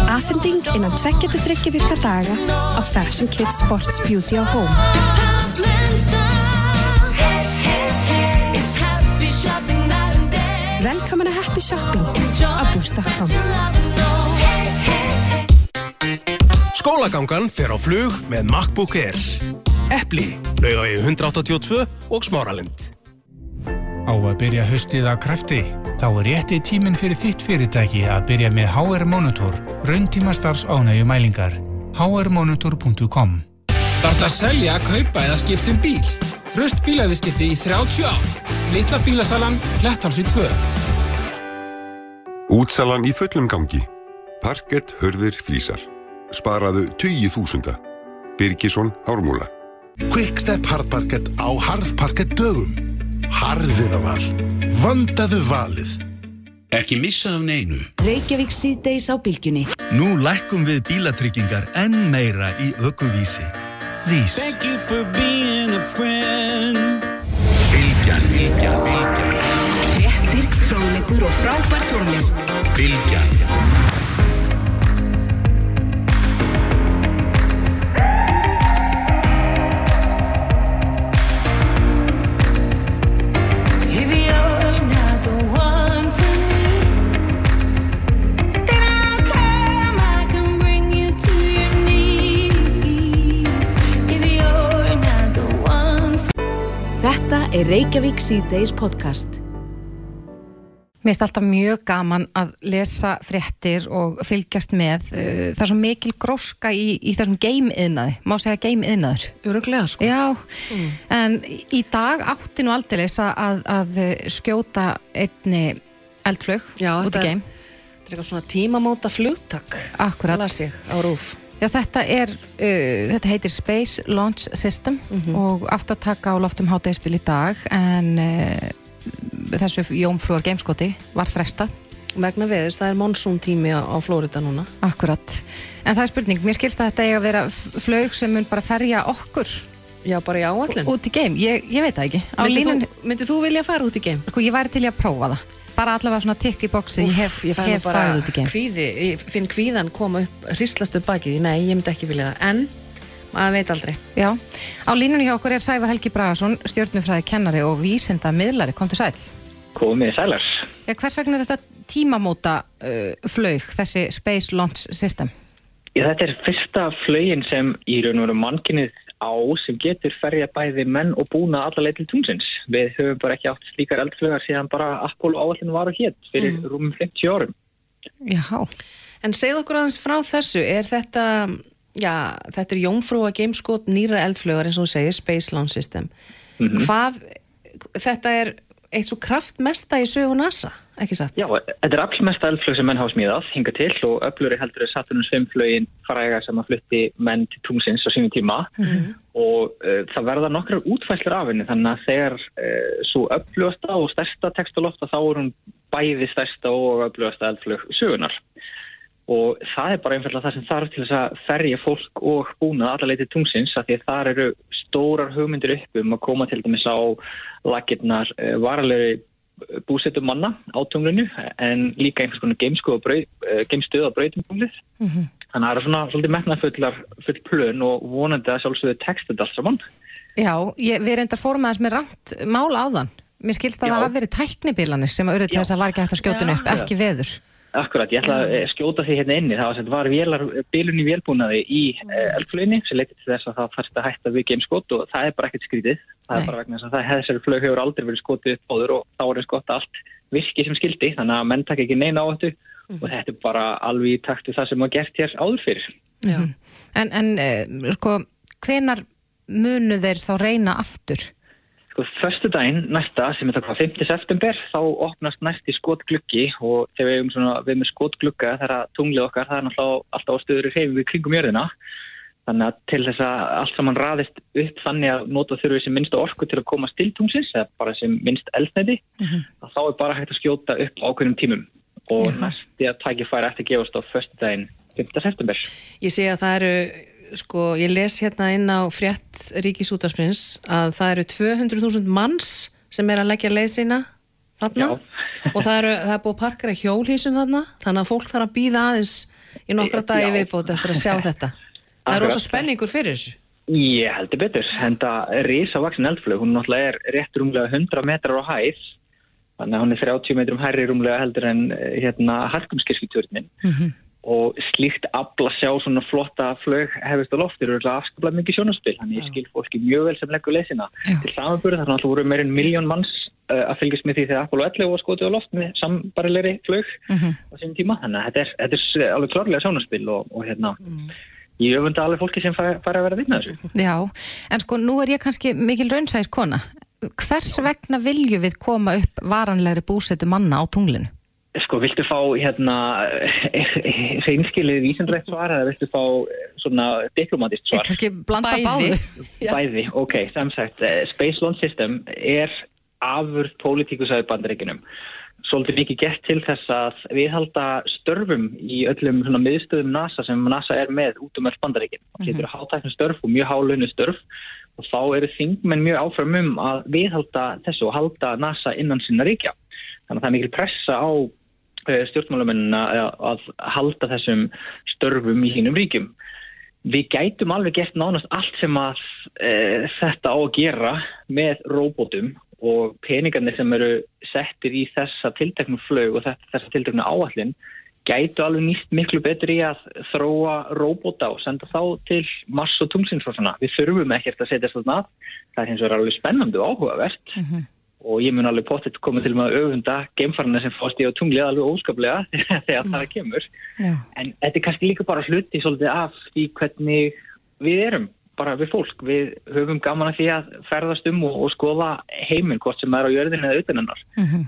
Afhending innan tveggjatu þryggja virka daga á Fashion Kids Sports Beauty og Home Velkomin að Happy Shopping á búst.com Skólagangan fer á flug með MacBook Air. Eppli, laugavegi 182 og Smáralind. Á að byrja höstið af krafti Þá er rétti tíminn fyrir þitt fyrirtæki að byrja með HR Monitor, rauntíma starfs ánægju mælingar. hrmonitor.com Þarf að selja, kaupa eða skipta um bíl? Tröst bílaviðskipti í 30 ár. Litla bílasalan, Lettálsi 2. Útsalan í fullum gangi. Parkett, hörðir, flýsar. Sparaðu 20.000. Birgisson, Ármúla. Quickstep hardparkett á hardparkett dögum. Harðiða val. Vandaðu valið. Ekki missa af neinu. Reykjavík síðdeis á bylgjunni. Nú lækkum við bílatryggingar enn meira í ökuvísi. Vís. Thank you for being a friend. Bylgjan, bylgjan, bylgjan. Fróðlegur og frábær tónlist. Bylgjan. If you're not the one for me, then I'll come. I can bring you to your knees. If you're not the one for Þetta er Reykjavík síðdeis podcast. Mér finnst alltaf mjög gaman að lesa fréttir og fylgjast með. Uh, Það er svo mikil gróska í, í þessum game-iðnaði. Má segja game-iðnaður. Öruglega, sko. Já, en í dag átti nú aldeilis að, að skjóta einni eldflög út í game. Þetta er eitthvað svona tímamóta flugtak. Akkurat. Já, þetta er, uh, þetta heitir Space Launch System og átt að taka á loftum hátegisbil í dag en uh, þessu jómfrúar gameskoti var frestað. Vegna veðurs, það er monsun tími á, á Flórida núna. Akkurat. En það er spurning, mér skilst að þetta eiga að vera f- flaug sem mun bara ferja okkur Já, bara í áallin. út í game. Ég, ég veit það ekki. Myndið línunni, þú, þú vilja fara út í game? sko, ég væri til að prófa það. Bara allavega svona tikk í bóksið, ég hef, ég hef farið út í game. kvíði, ég finn kvíðan koma upp, hrislast upp bakið, nei, ég myndi ekki vilja það, en maður veit aldrei. Já, á línunni hjá okkur er Sævar Helgi Bragason, stjórnufræði kennari og vísinda miðlari, komdu sæl. Komið sælar. Já, hvers vegna er þetta tímamóta uh, flaug, þessi Space Launch System? Já, þetta er fyrsta flögin sem í raun og veru mannkinnið á sem getur ferja bæði menn og búna alla leið til tungsins. Við höfum bara ekki átt slíkar eldflögar síðan bara Apollo áallinu var og hétt fyrir Mm. rúmum 50 árum. Já. En segð okkur aðeins frá þessu, er þetta, já, þetta er jómfrúa gameskot nýra eldflögar eins og þú segir, Space Launch System. Mhm. Hvað, þetta er eitt svo kraftmesta í sögu NASA, ekki satt? Já, þetta er allmest eldflög sem menn hafa smíðað hinga til og öfluri heldur er Saturnus 5 flögin fræga sem að flutti menn til tungsins á sínum tíma Mhm. og uh, það verða nokkrar útfæslur af henni þannig að þegar uh, svo öflugasta og stærsta textalofta þá er hún bæði stærsta og öflugasta eldflög sögunar og það er bara einfallega það sem þarf til þess að ferja fólk og búna alla leiti tungsins að því að þar eru stórar hugmyndir upp um að koma til dæmis á lakirnar uh, varalegi búsettum manna á tunglinu en líka einhvers konar geimstöð á brautumpunglið þannig að það eru svona svolítið metnafullar full plön og vonandi að sjálfsögðu texta þetta allt saman Já, ég, við reyndar fórum aðeins með rangt mál áðan. Mér skilst að Já. það hafi verið tæknibilanir sem auðvitað þess að var ekki hægt að skjóta upp, ekki veður. Akkurat, ég ætla að eh, skjóta því hérna inni. Það var, var vélar, bilun í vélbúnaði í uh, eldflöginni sem leiti til þess að það þarfst að hætta við geimskot og það er bara ekkert skrítið. Það er bara vegna þess að það þessari flög hefur aldrei verið skotið upp áður og þá er eins gott að allt virki sem skildi þannig að menn takk ekki neina á þetta og þetta er bara alveg í takt við það sem var gert hér áður fyrir Já. En, en uh, sko, hvenar munu þeir þá reyna aftur? Sko, förstu daginn næsta sem er það hvað 5. september þá opnast næsti skotgluggi og þegar við erum svona við með skotglugga þegar að tunglið okkar það er náttúrulega alltaf á stöður í reyfingu kringum jörðina þannig að til þess að allt saman raðist upp þannig að nota þurfið sem minnst orku til að komast til tungsins eða bara sem minnst eldnæti að þá er bara hægt að skjóta upp á ákveðnum tímum og næsti að tækifæri eftir gefast á förstu daginn 5. september Ég sé að það eru, sko, ég les hérna inn á frétt Ríkisútarsprins að það eru 200.000 manns sem er að leggja leið sína þarna. Og það, eru, það er búið að parkera hjólhísum þarna þannig að fólk þarf að býða aðeins í nokkra dagi viðbót eftir að sjá þetta. Það er rosa spenningur fyrir þessu. Ég heldur betur, en það er risavaksin eldflög, hún náttúrulega er rétt rúmlega 100 metrar á hæð, þannig að hún er 30 metrum hærri rúmlega heldur en eh, hérna harkumskirkjutörnin og slíkt afla sjá svona flotta flög hefist á loftir og afskaplega mikið sjónaspil, þannig ég skil fólki mjög vel sem leggur leysina. Til samanbúrið þar náttúrulega voru meirinn miljón manns uh, að fylgjast með því þegar Apollo 11 var skotið á loft með sambarilegri flug á sínum tíma, þannig að þetta er, þetta er alveg klárlega sjónaspil og, og hérna ég öfunda alveg fólki sem fær að vera að vinna þessu. Já, en sko nú er ég kannski mikil raunsæðis kona. Hvers vegna viljum við koma upp varanlegri búsetu manna á tunglinu? Sko, viltu fá hérna reynskilið vísindrætt svar eða viltu fá eh, svona diplomatist svar? Kannski blanda báðu. Bæði, ok, sem sagt, eh, Space Launch System er afurð pólitíkusaði bandaríkinum. Svolítið mikið gert til þess að viðhalda störfum í öllum svona miðstöðum NASA sem NASA er með út um öll bandaríkin. Það Mhm. getur hátæknum störf og mjög hálunni störf og þá eru þingmenn mjög áfram um að viðhalda þessu og halda NASA innan sinna ríkja. Þannig að það er mikil pressa á stjórnmálamennina að halda þessum störfum í hínum ríkjum. Við gætum alveg gert nánast allt sem að e, þetta á að gera með róbótum og peningarnir sem eru settir í þessa tilteknum flög og þessa tilteknum áallin gætu alveg nýst miklu betur í að þróa róbóta og senda þá til Mars og tungsins og svona. Við þurfum ekkert að setja svona að. Það er hins vegar alveg spennandi og áhugavert og ég mun alveg potið komið til með að öfunda geimfarana sem fást í á tunglið alveg óskaplega þegar það kemur. Já. En þetta er kannski líka bara hluti svolítið af því hvernig við erum bara við fólk. Við höfum gaman að því að ferðast um og, og skoða heiminn hvort sem er á jörðinu eða utan hennar.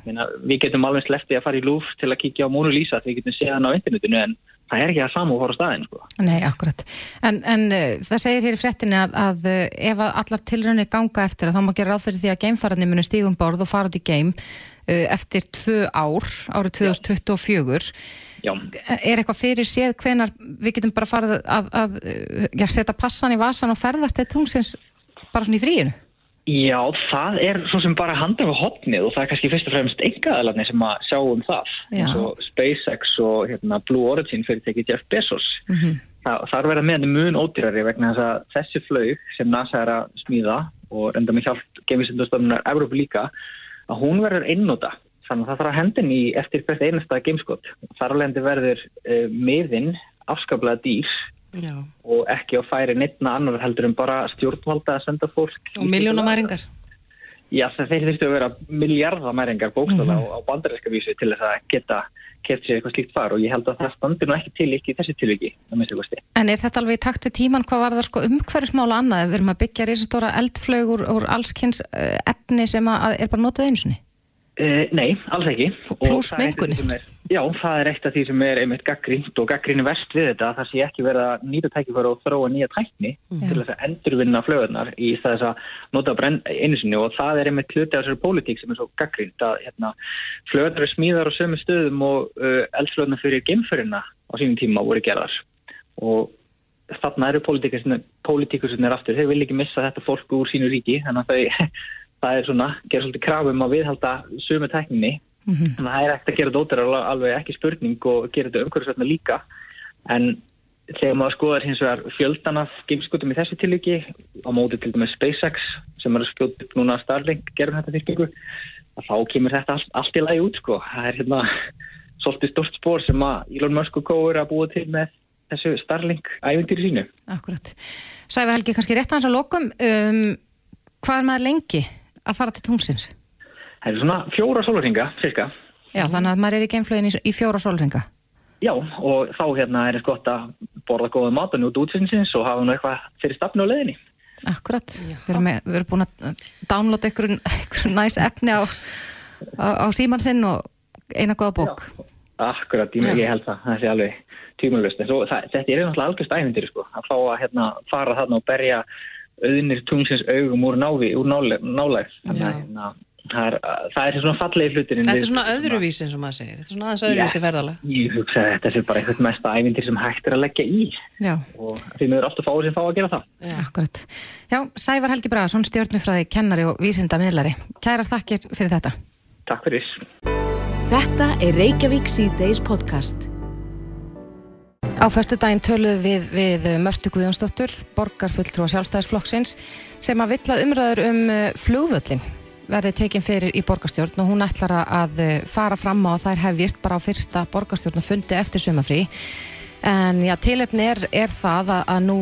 Meina, við getum alveg slepptið að fara í lúf til að kíkja á Mona Lisa því við getum séð hann á internetinu en það er ekki að fara á staðin. Sko. Nei, akkurat. En, en uh, það segir hér í fréttinni að, að uh, ef að allar tilraunir ganga eftir að þá má gera ráð fyrir því að geimfararnir munu stígum borð og fara út í geim uh, eftir tvö ár, árið 2024. Já. Er eitthvað fyrir séð hvenar við getum bara farið að, að, að já, setja passan í vasan og ferðast til tungsins bara svona í fríinu? Já, það er svo sem bara handað á hopnið og það er kannski fyrst og fremst engaðalarnir sem að sjá um það. Já. eins og SpaceX og hérna, Blue Origin fyrirtæki Jeff Bezos. Það, það er verið með henni mun ódýrari vegna þess að þessi flaug sem NASA er að smíða og enda með hjálp geimvísindastofnunar Evrópu líka, að hún verður einnóta. Þannig að það þarf að hendin í eftir hvert einasta gameskot. Þar alveg verður uh, miðinn afskaplega dýr Já. og ekki á færi neittna annar heldur en bara stjórnvalda að senda fólk. Og miljónamæringar. Já, þeir þurftu að vera miljardamæringar bókstala á, á bandarinska vísu til þess að geta keft sér eitthvað slíkt far og ég held að það standi nú ekki til ekki í þessi tilviki, að. En er þetta alveg í takt við tíman hvað var það sko umhverfismála annað? Við erum að byggja risastóra eldflög úr, allskynns uh, efni sem að, að er bara sinni. Uh, nei, alls ekki. Plús er sem er- Já, það er eitt af því sem er einmitt gaggrínt og gaggrínu verst við þetta, það sé ekki verið að nýta tækifæri og þróa nýja tækni til þess að endurvinna flöðunar í þess að nota brenn einu sinni. Og það er einmitt hluti af þessari pólitík sem er svo gaggrínt að hérna, flöðunar er smíðar á sömu stöðum og uh, eldflöðunar fyrir geimförina á sínum tíma voru gerðar. Og þarna eru pólitíkusinn aftur, þeir vil ekki missa þetta fólk úr sínu ríki, þannig að þau það er svona, gera svolítið krafum að viðhalda sömu tækninni. Þannig að það er ekkert að gera dóttir alveg ekki spurning og gera þetta umhverfisvætna líka. En þegar maður skoðar hins vegar fjöldan af geimskutum í þessu tilviki á móti til dæmis SpaceX sem er að skjóta upp núna Starlink gerum þetta fyrkingu að þá kemur þetta allt, allt í lagi út sko. Það er hérna svolítið stort spór sem að Elon Musk og er að búa til með þessu Starlink æventýri sínu. Akkurat. Sævar Helgi, kannski rétt aðeins að lokum, um, hvað er maður lengi að fara til tungsins? Það er svona fjóra sólurringa, cirka Já, þannig að maður er í geimflögin í, í fjóra sólringa. Já, og þá hérna er þetta gott að borða góða mat og njóta útsinsins og hafa nú eitthvað fyrir stafnu á leiðinni. Akkurat. Við erum, með, við erum búin að downloada ykkur, ykkur næs efni á, á, á síman sinn og eina góða bók. Akkurat, ég, ég held það, það sé alveg það, þetta er náttúrulega algjörst æfindir, sko, að fá að hérna, fara þarna og berja auðnir tungsins augum úr návi, úr nálæg. nálæg. Þannig að hérna, það er, það er svona fallegi hlutin. Þetta er svona öðruvísi eins og maður segir. Þetta er svona aðeins öðruvísi ferðalag. Ég hugsa að þetta er bara eitthvað mesta æfindir sem hægt er að leggja í Já, og því miður ofta fáið sem fá að gera það. akkurat. Já, Sævar Helgi Bragason, stjórnufræði, kennari og vísindamiðlari. Kærar þakkir fyrir þetta. Takk fyrir. Þetta er Reykjavík C-Days podcast. Á föstu daginn töluðum við við Mörtu Guðjónsdóttur, borgarfulltrú á sjálfstæðisflokksins, sem að villað umræður um uh, flugvöllin verði tekin fyrir í borgarstjórn og hún ætlar að uh, fara fram á að þær hefjist bara á fyrsta borgarstjórn og fundi eftir sumafrí. En já, tilefni er, er það að, að nú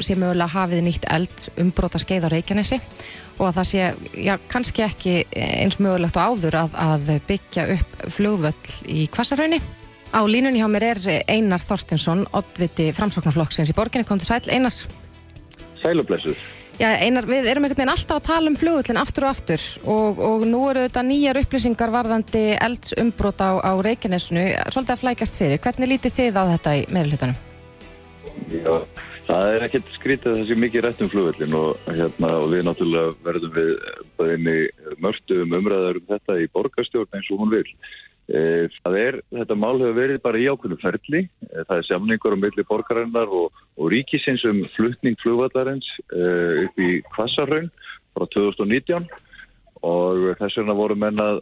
sé mögulega hafið nýtt eld umbróta skeið á Reykjanesi og að það sé, já, kannski ekki eins mögulegt og áður að, að byggja upp flugvöll í Kvassarhaunni. Á línunni hjá mér er Einar Þorstinsson, oddviti framsóknarflokksins í borginni, kom til sæl, Einar. Sælublessuð. Já, Einar, við erum einhvern veginn alltaf að tala um flugvöllin aftur og aftur og, og nú eru þetta nýjar upplýsingar varðandi eldsumbrót á, á Reykjanesinu, svolítið að flækast fyrir. Hvernig lítið þið á þetta í meðlutunum? Já, það er ekkert skrítið sé mikið rætt um flugvöllin og, hérna, og við náttúrulega verðum við bara inn í mörtu um umræðar um þetta í borgarstjórn eins og hún vil. Eh, Það er, þetta mál hefur verið bara í ákveðnum ferli, Eh, það er samningur á milli borgarinnar og, og ríkisins um flutning flugvallarins uh, upp í Kvassarhaun frá 2019 og þess vegna voru menn að,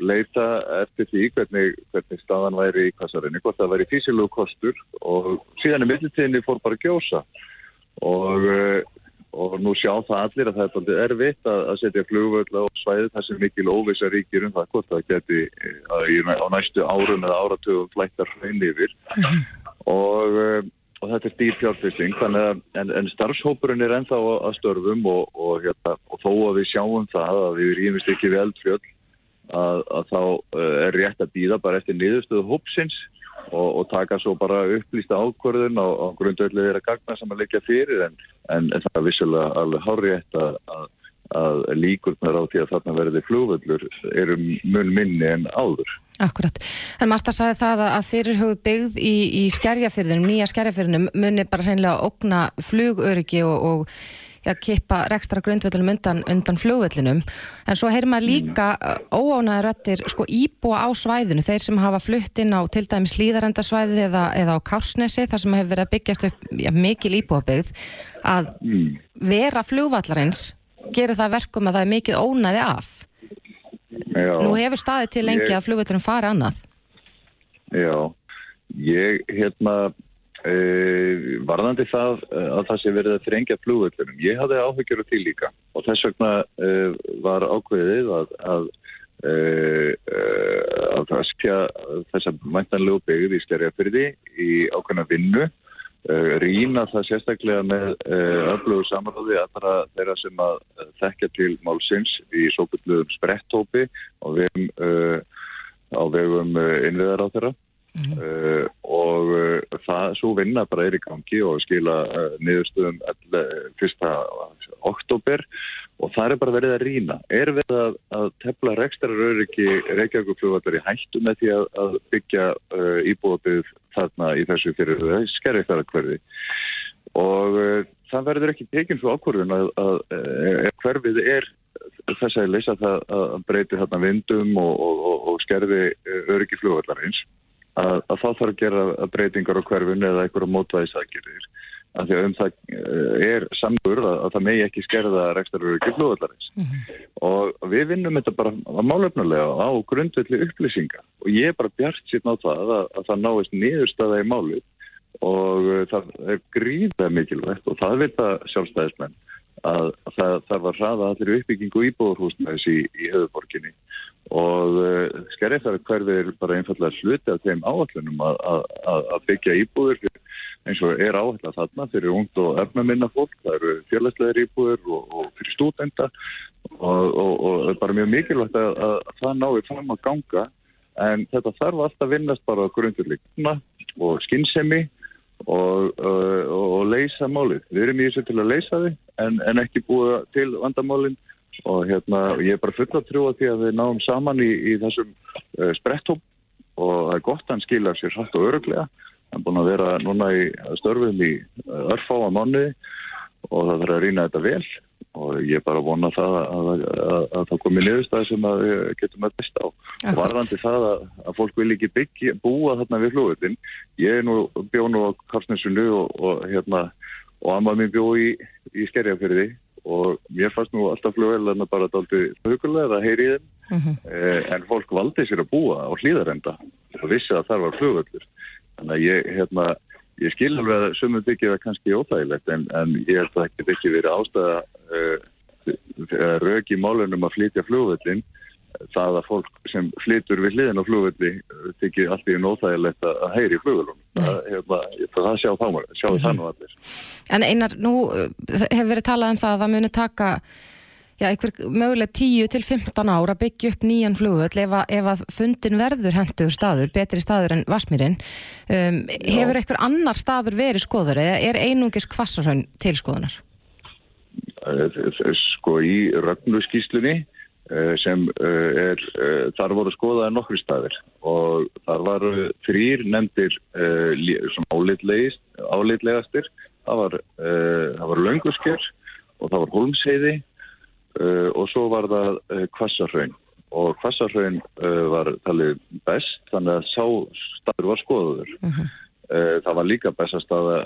leita eftir því hvernig, hvernig staðan væri í Kvassarhaunni, hvort það væri físilegu kostur og síðan í millitíðinni fór bara gjósa. Og, uh, og nú sjá það allir að það er erfitt að, að setja flugvöld á svæðið. Þar sem mikil óvisa ríkir um það hvort það geti eh, á næstu árum eða áratugum flættar hrein yfir. Og, uh, og þetta er dýr fjárfyrsting en, en starfshópurinn er ennþá að störfum og, og, hérna, og þó að við sjáum það að við rýmist ekki við eldfjöld að, að þá uh, er rétt að býða bara eftir niðurstöðu hópsins og, og taka svo bara upplýsta ákvörðun á, á grundöldu þeirra gagna sem að leggja fyrir en, en, en það er vissulega alveg hárétt að, að, að líkurnar á því að þarna verði flugvöllur eru mun minni en áður. Akkurat. En Marta sagði það að- að fyrirhugð byggð í, í skerjafyrðinum, nýja skerjafyrðinum, muni bara hreinlega ógna flugöryggi og, og ja, kippa rekstra grundvöllunum undan, undan flugvöllinum. En svo heyrir maður líka óánæður rættir sko íbúa á svæðinu, þeir sem hafa flutt inn á til dæmis líðarendasvæðið eða, eða á Kársnesi, þar sem hefur verið að byggjast upp ja, mikil íbúabyggð, að vera flugvallarins gerir það að verkum að það er mikið ónæði af. Já, Nú hefur staðið til lengi Ég- að flugvöllunum fari annað. Já, ég hérna e, varðandi það eh, að það sé verið að þrengja flugvöllunum. Ég hafði áhyggjur af því líka og þess vegna e, var ákveðið að, að, e, e, að það skja þessa mæntanlegu byggð í stærjafyrði í ákveðna vinnu Uh, rýna það sérstaklega með uh, öflugur samráði allra þeirra sem að uh, þekkja til málsins í svo byrluðum sprettópi vegum, uh, á vegum uh, innviðar á þeirra uh, og uh, það svo vinna bara er í gangi og skila uh, niðurstöðum fyrsta oktober og það er bara verið að rýna. Er við að, að tefla rekstraröryggi Reykjavíkuflugvallar í hættu með því að, að byggja íbúðabið þarna í þessu fyrir skerri þar að hverfi og það verður ekki tekinn svo ákvörðun að, að, hverfið er þess að leysa það að breyti þarna vindum og, og, og, skerði öryggi flugvallarins að, að þá þarf að gera breytingar á hverfun eða einhverja mótvæðisagirðir af því að um það eh, er samgur að, að það megi ekki skerða rekstaröryggi flugvallarins. Og við vinnum þetta bara málefnulega á grundvelli upplýsinga. Og ég er bara bjart síðan á það að, að það náist niðurstaða í málið. Og uh, það er gríðlega mikilvægt og það vita sjálfstæðismenn að það þarf að hraða allir uppbyggingu íbúðurhúsnæðis í, í höfuborginni og uh, skerrið hverfi er bara einfallega hluti af þeim áallunum að, byggja íbúður eins og er áallega þarna fyrir ungt og efnaminna fólk, það eru félagslegar íbúður og, og fyrir stúdenda og, og, og það er bara mjög mikilvægt að, að, að það nái fram að ganga. En þetta þarf alltaf að vinnast bara grundurleikna og skinnsemi og, uh, og, og leysa málið. Við erum í þessu til að leysa þið en, en ekki búa til vandamálinn og hérna, ég er bara full að trúa því að við náum saman í, í þessum uh, spretthóp og það er gott að hann skilja sér hratt og öruglega. Hann er búin að vera núna í störfum í örfáa mánuði og það þarf að rýna þetta vel og ég er bara að vona það að, að, að, að það komi niðurstæði sem að við getum að besta á. Og varðandi það að, að fólk vil ekki byggja, búa þarna við flugvöldin. Ég er nú bjó nú á Karsnesunu og, og hérna og amma mín bjó í, í Skerjafyrði og mér fannst nú alltaf flugveldarna bara daldi hugulega að heyri þeim eh, en fólk valdi sér að búa á hlýðarenda og vissi að það var flugvöldur. Þannig að ég, hérna, ég skil alveg að sumum byggja það kannski óþægilegt en, en ég held að það ekki verið ástæða uh, rauk í málunum að flytja flugvöldin það að fólk sem flytur við hliðin á flugvelli tekið allt í nóþægilegt að heyri flugvelunum. Það, hérna, það sjá þá, sjá það nú allir. En einar, nú uh, hefur verið talað um það að það muni taka já, einhver möguleg 10 til 15 ár að byggja upp nýjan flugvöll ef ef að fundin verður hendur staður, betri staður en Vasmýrin. Um, hefur einhver annar staður verið skoður eða er einungis kvassarhraun til skoðunar? Sko í rögnuskíslunni eh, sem eh, er, eh, þar voru skoðaði nokkri staðir og þar varu þrýr nefndir álitlegastir það var, var Löngusker og það var Holmsheiði eh, og svo var það eh, Kvassarhraun og Kvassarhraun eh, var talið best þannig að sá staður var skoðaður. Eh, það var líka bestastaða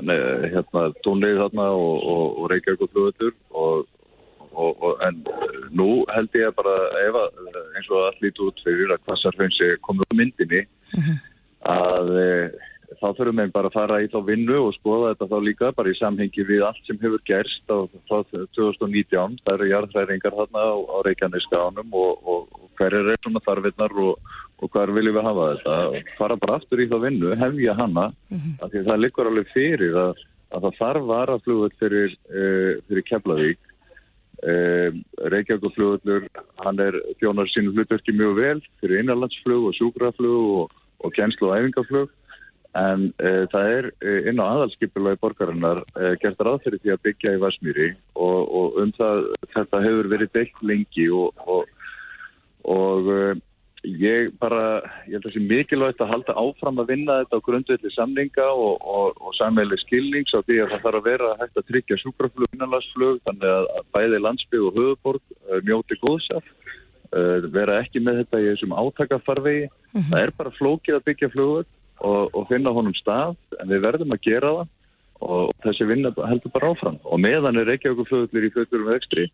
hérna tónleið þarna og, og, og Reykjavík og flugvöldur og, og, og en eh, nú held ég bara ef að eh, eins og allt lítið út fyrir að kvassarfeynsi komið á myndinni að e, þá þurfum við bara að fara í þá vinnu og skoða þetta þá líka bara í samhengi við allt sem hefur gerst á, á 2019 það eru jarðræringar þarna á, á Reykjaneskaðanum og, og, og hver er svona þarfinnar og, og hver viljum við hafa þetta? Og fara bara aftur í þá vinnu, hefja hana af því að það liggur alveg fyrir að, að það þarf varaflugull fyrir, uh, fyrir Keflavík. Uh, Reykjavík flugullur hann er þjónar sínu hlutverki mjög vel fyrir innanlandsflug og sjúkraflug og, og kjenslu og æfingaflug en uh, það er uh, inn á aðalskipulagi borgarinnar uh, gert ráð fyrir því að byggja í Vasmýri og, og um það þetta hefur verið deilt lengi og, og, og uh, ég bara, ég held að það sé mikilvægt að halda áfram að vinna þetta á grundvelli samninga og, og, og sammeili skilnings á því að það þarf að vera hægt að tryggja sjúkraflug, innanlandsflug, þannig að bæði landsbyggð og höfuborg uh, njóti góðsaf, uh, vera ekki með þetta í þessum átakafarvegi. Það er bara flókið að byggja flugur og, og finna honum stað, en við verðum að gera það og þessi vinna heldur bara áfram og meðan er Reykjavík flugullir í flugullir vextri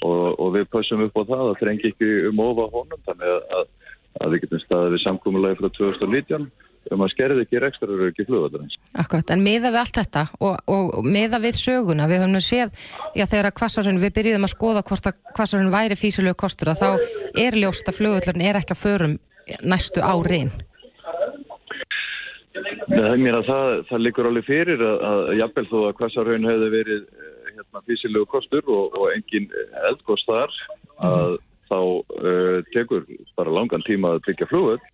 og, og við passum upp á það að þrengi ekki um ofa honum þannig að, að, við getum staðið við samkúmulagi frá 2019 um að skerði ekki rekstra ekki flugullarins. Akkurat, en miða við allt þetta og, og miða við söguna, við höfum nú séð, já þegar að kvassarinn, við byrjuðum að skoða hvort að kvassarinn væri físilegu kostur að þá er ljóst að flugvöllurinn er ekki að förum næstu áriðin. Mér að það, það liggur alveg fyrir að, að jafnvel þó að Kvassarhaun hefði verið eh, hérna, físilegu kostur og, og engin eldgost þar að þá uh, tekur bara langan tíma að byggja flugvöld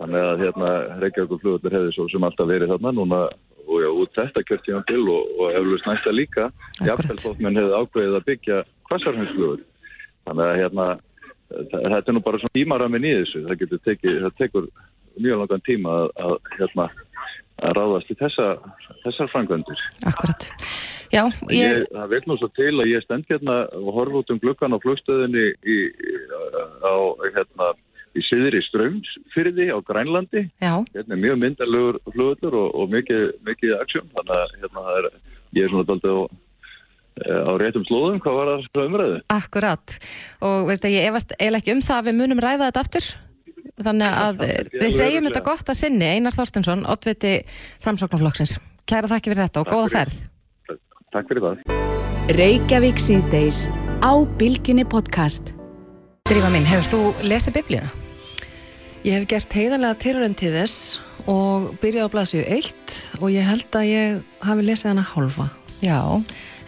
þannig að hérna Reykjavík flugvöldur hefði svo sem alltaf verið þarna núna og já, út þetta kjörtíðan og, og eflust næsta líka. Jafnvel þótt menn hefði ákveðið að byggja Kvassarhauns flugvöld þannig að hérna þetta er nú bara svona tímaramin í þessu. Það getur tekið, það tekur mjög langan tíma að, að hérna að ráðast í þessa, þessar frangvendur. Akkurat. Já, Ég, ég, það vil nú svo til að ég stend hérna og horfa út um gluggan á flugstöðinni í, á, hérna, í siðri strömsfyrði á Grænlandi. já, Hérna er mjög myndarlegur flugullur og, og mikið, mikið aksjón. Þannig að hérna, er, ég er svona daldið á, á réttum slóðum. Hvað var það umræðu? akkurat. Og veist að ég efast eiginlega ekki um það að við munum ræða þetta aftur. Þannig að við segjum þetta gott að sinni, Einar Þorstensson, oddviti framsóknarflokksins. Kæra þakki fyrir þetta og góða ferð. Takk fyrir það. Reykjavík síðdeis á Bilginni podcast. Drífa mín, hefur þú lesið biblíuna? Ég hef gert heiðarlega tilrönd til þess og byrjaði á blaðsíu 1 og ég held að ég hafi lesið hana hálfa. Já.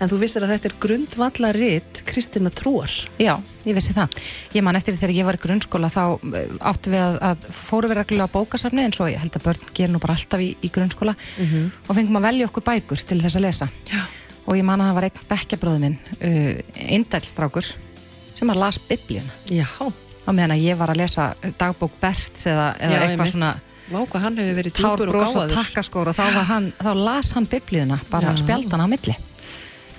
En þú vissir að þetta er grundvallaritt Kristina Trúar. Já, ég vissi það. Ég man eftir þegar ég var í grunnskóla þá eh, áttu við að, að fóru við reglulega á bókasafni eins og ég held að börn gerir nú bara alltaf í, í grunnskóla Mhm. og fengum að velja okkur bækur til þess að lesa. Já. Og ég man að það var einn bekkjabróðu minn, uh, indælstrákur, sem að las biblíuna. Já. Á meðan að ég var að lesa dagbók Berts eða, eða Já, eitthvað svona Vá, hvað hann hefur verið tár djúpur og bros og gáfaður. takkaskór og þá, var hann, þá las hann biblíuna, bara spjaldan á milli.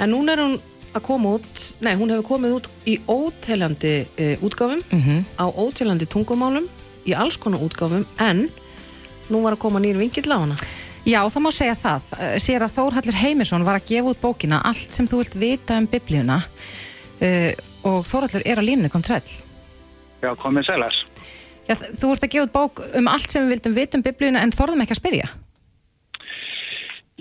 En núna er hún að koma út, nei, hún hefur komið út í óteljandi e, útgáfum, Mhm. á óteljandi tungumálum, í alls konar útgáfum, en nú var að koma nýr vingill á hana. Já, það má segja það. Sér að Þórhallur Heimisson var að gefa út bókina Allt sem þú vilt vita um biblíuna uh, og Þórhallur er á línu, kom sæl. Já, komið sælar. Já, þú ert að gefa út bók um allt sem við vildum vita um biblíuna en þorðum ekki að spyrja.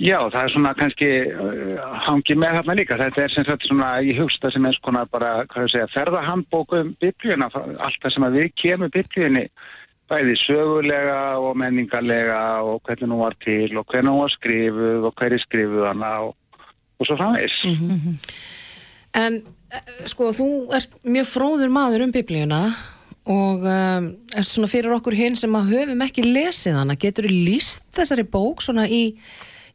Já, það er svona kannski uh, hangi með þarna líka. Þetta er sem sagt svona, ég hugsta sem eins konar bara, hvað ég segja, ferðahandbóku um biblíuna, allt það sem að við kemur biblíunni, bæði sögulega og menningarlega og hvernig hún var til og hvernig hún var skrifuð og hverju skrifuð hana og, og svo framvegs. En eh, sko, þú ert mjög fróður maður um biblíuna og um, ert svona fyrir okkur hinn sem að höfum ekki lesið hana. Getur þú líst þessari bók svona í,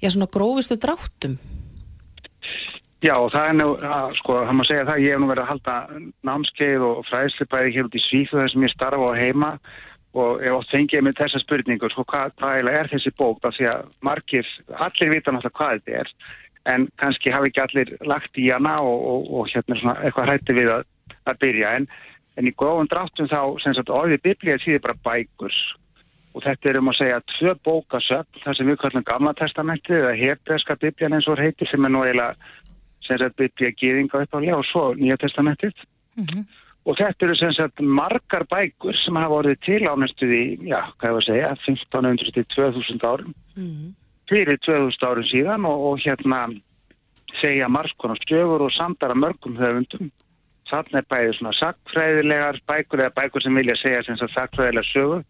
já svona grófistu dráttum? Já, það er nú, að, sko, það má segja það, ég hef nú verið að halda námskeið og fræðslipæði hér út í Svíþu þar sem ég starfa á heima. Og ég oft fengið með þessa spurningu, sko, hvað, eiginlega er þessi bók, af því að margir, allir vita náttúrulega hvað þetta er, en kannski hafi ekki allir lagt í hana og, og, og hérna svona eitthvað hrætti við að, að byrja, en, en í góðum dráttum þá, sem sagt, orðið biblíða þýðir bara bækur og þetta er um að segja tvö bókasöfn, það sem við kallum gamla testamentið eða hebreska biblíðan eins og heitir sem er nú eiginlega sem sagt biblíða gýðinga upp á og svo nýja testamentið. Og þetta eru sem sagt margar bækur sem hafa orðið til á næstu því, já, hvað ég var að segja 1500 til 2000 árum. Fyrir 2000 árum síðan og, og hérna segja margskonar stjögur og samdara mörgum höfundum. Þannig er bæðið svona sakfræðilegar bækur eða bækur sem vilja segja sem sagt sakfræðilegar sögur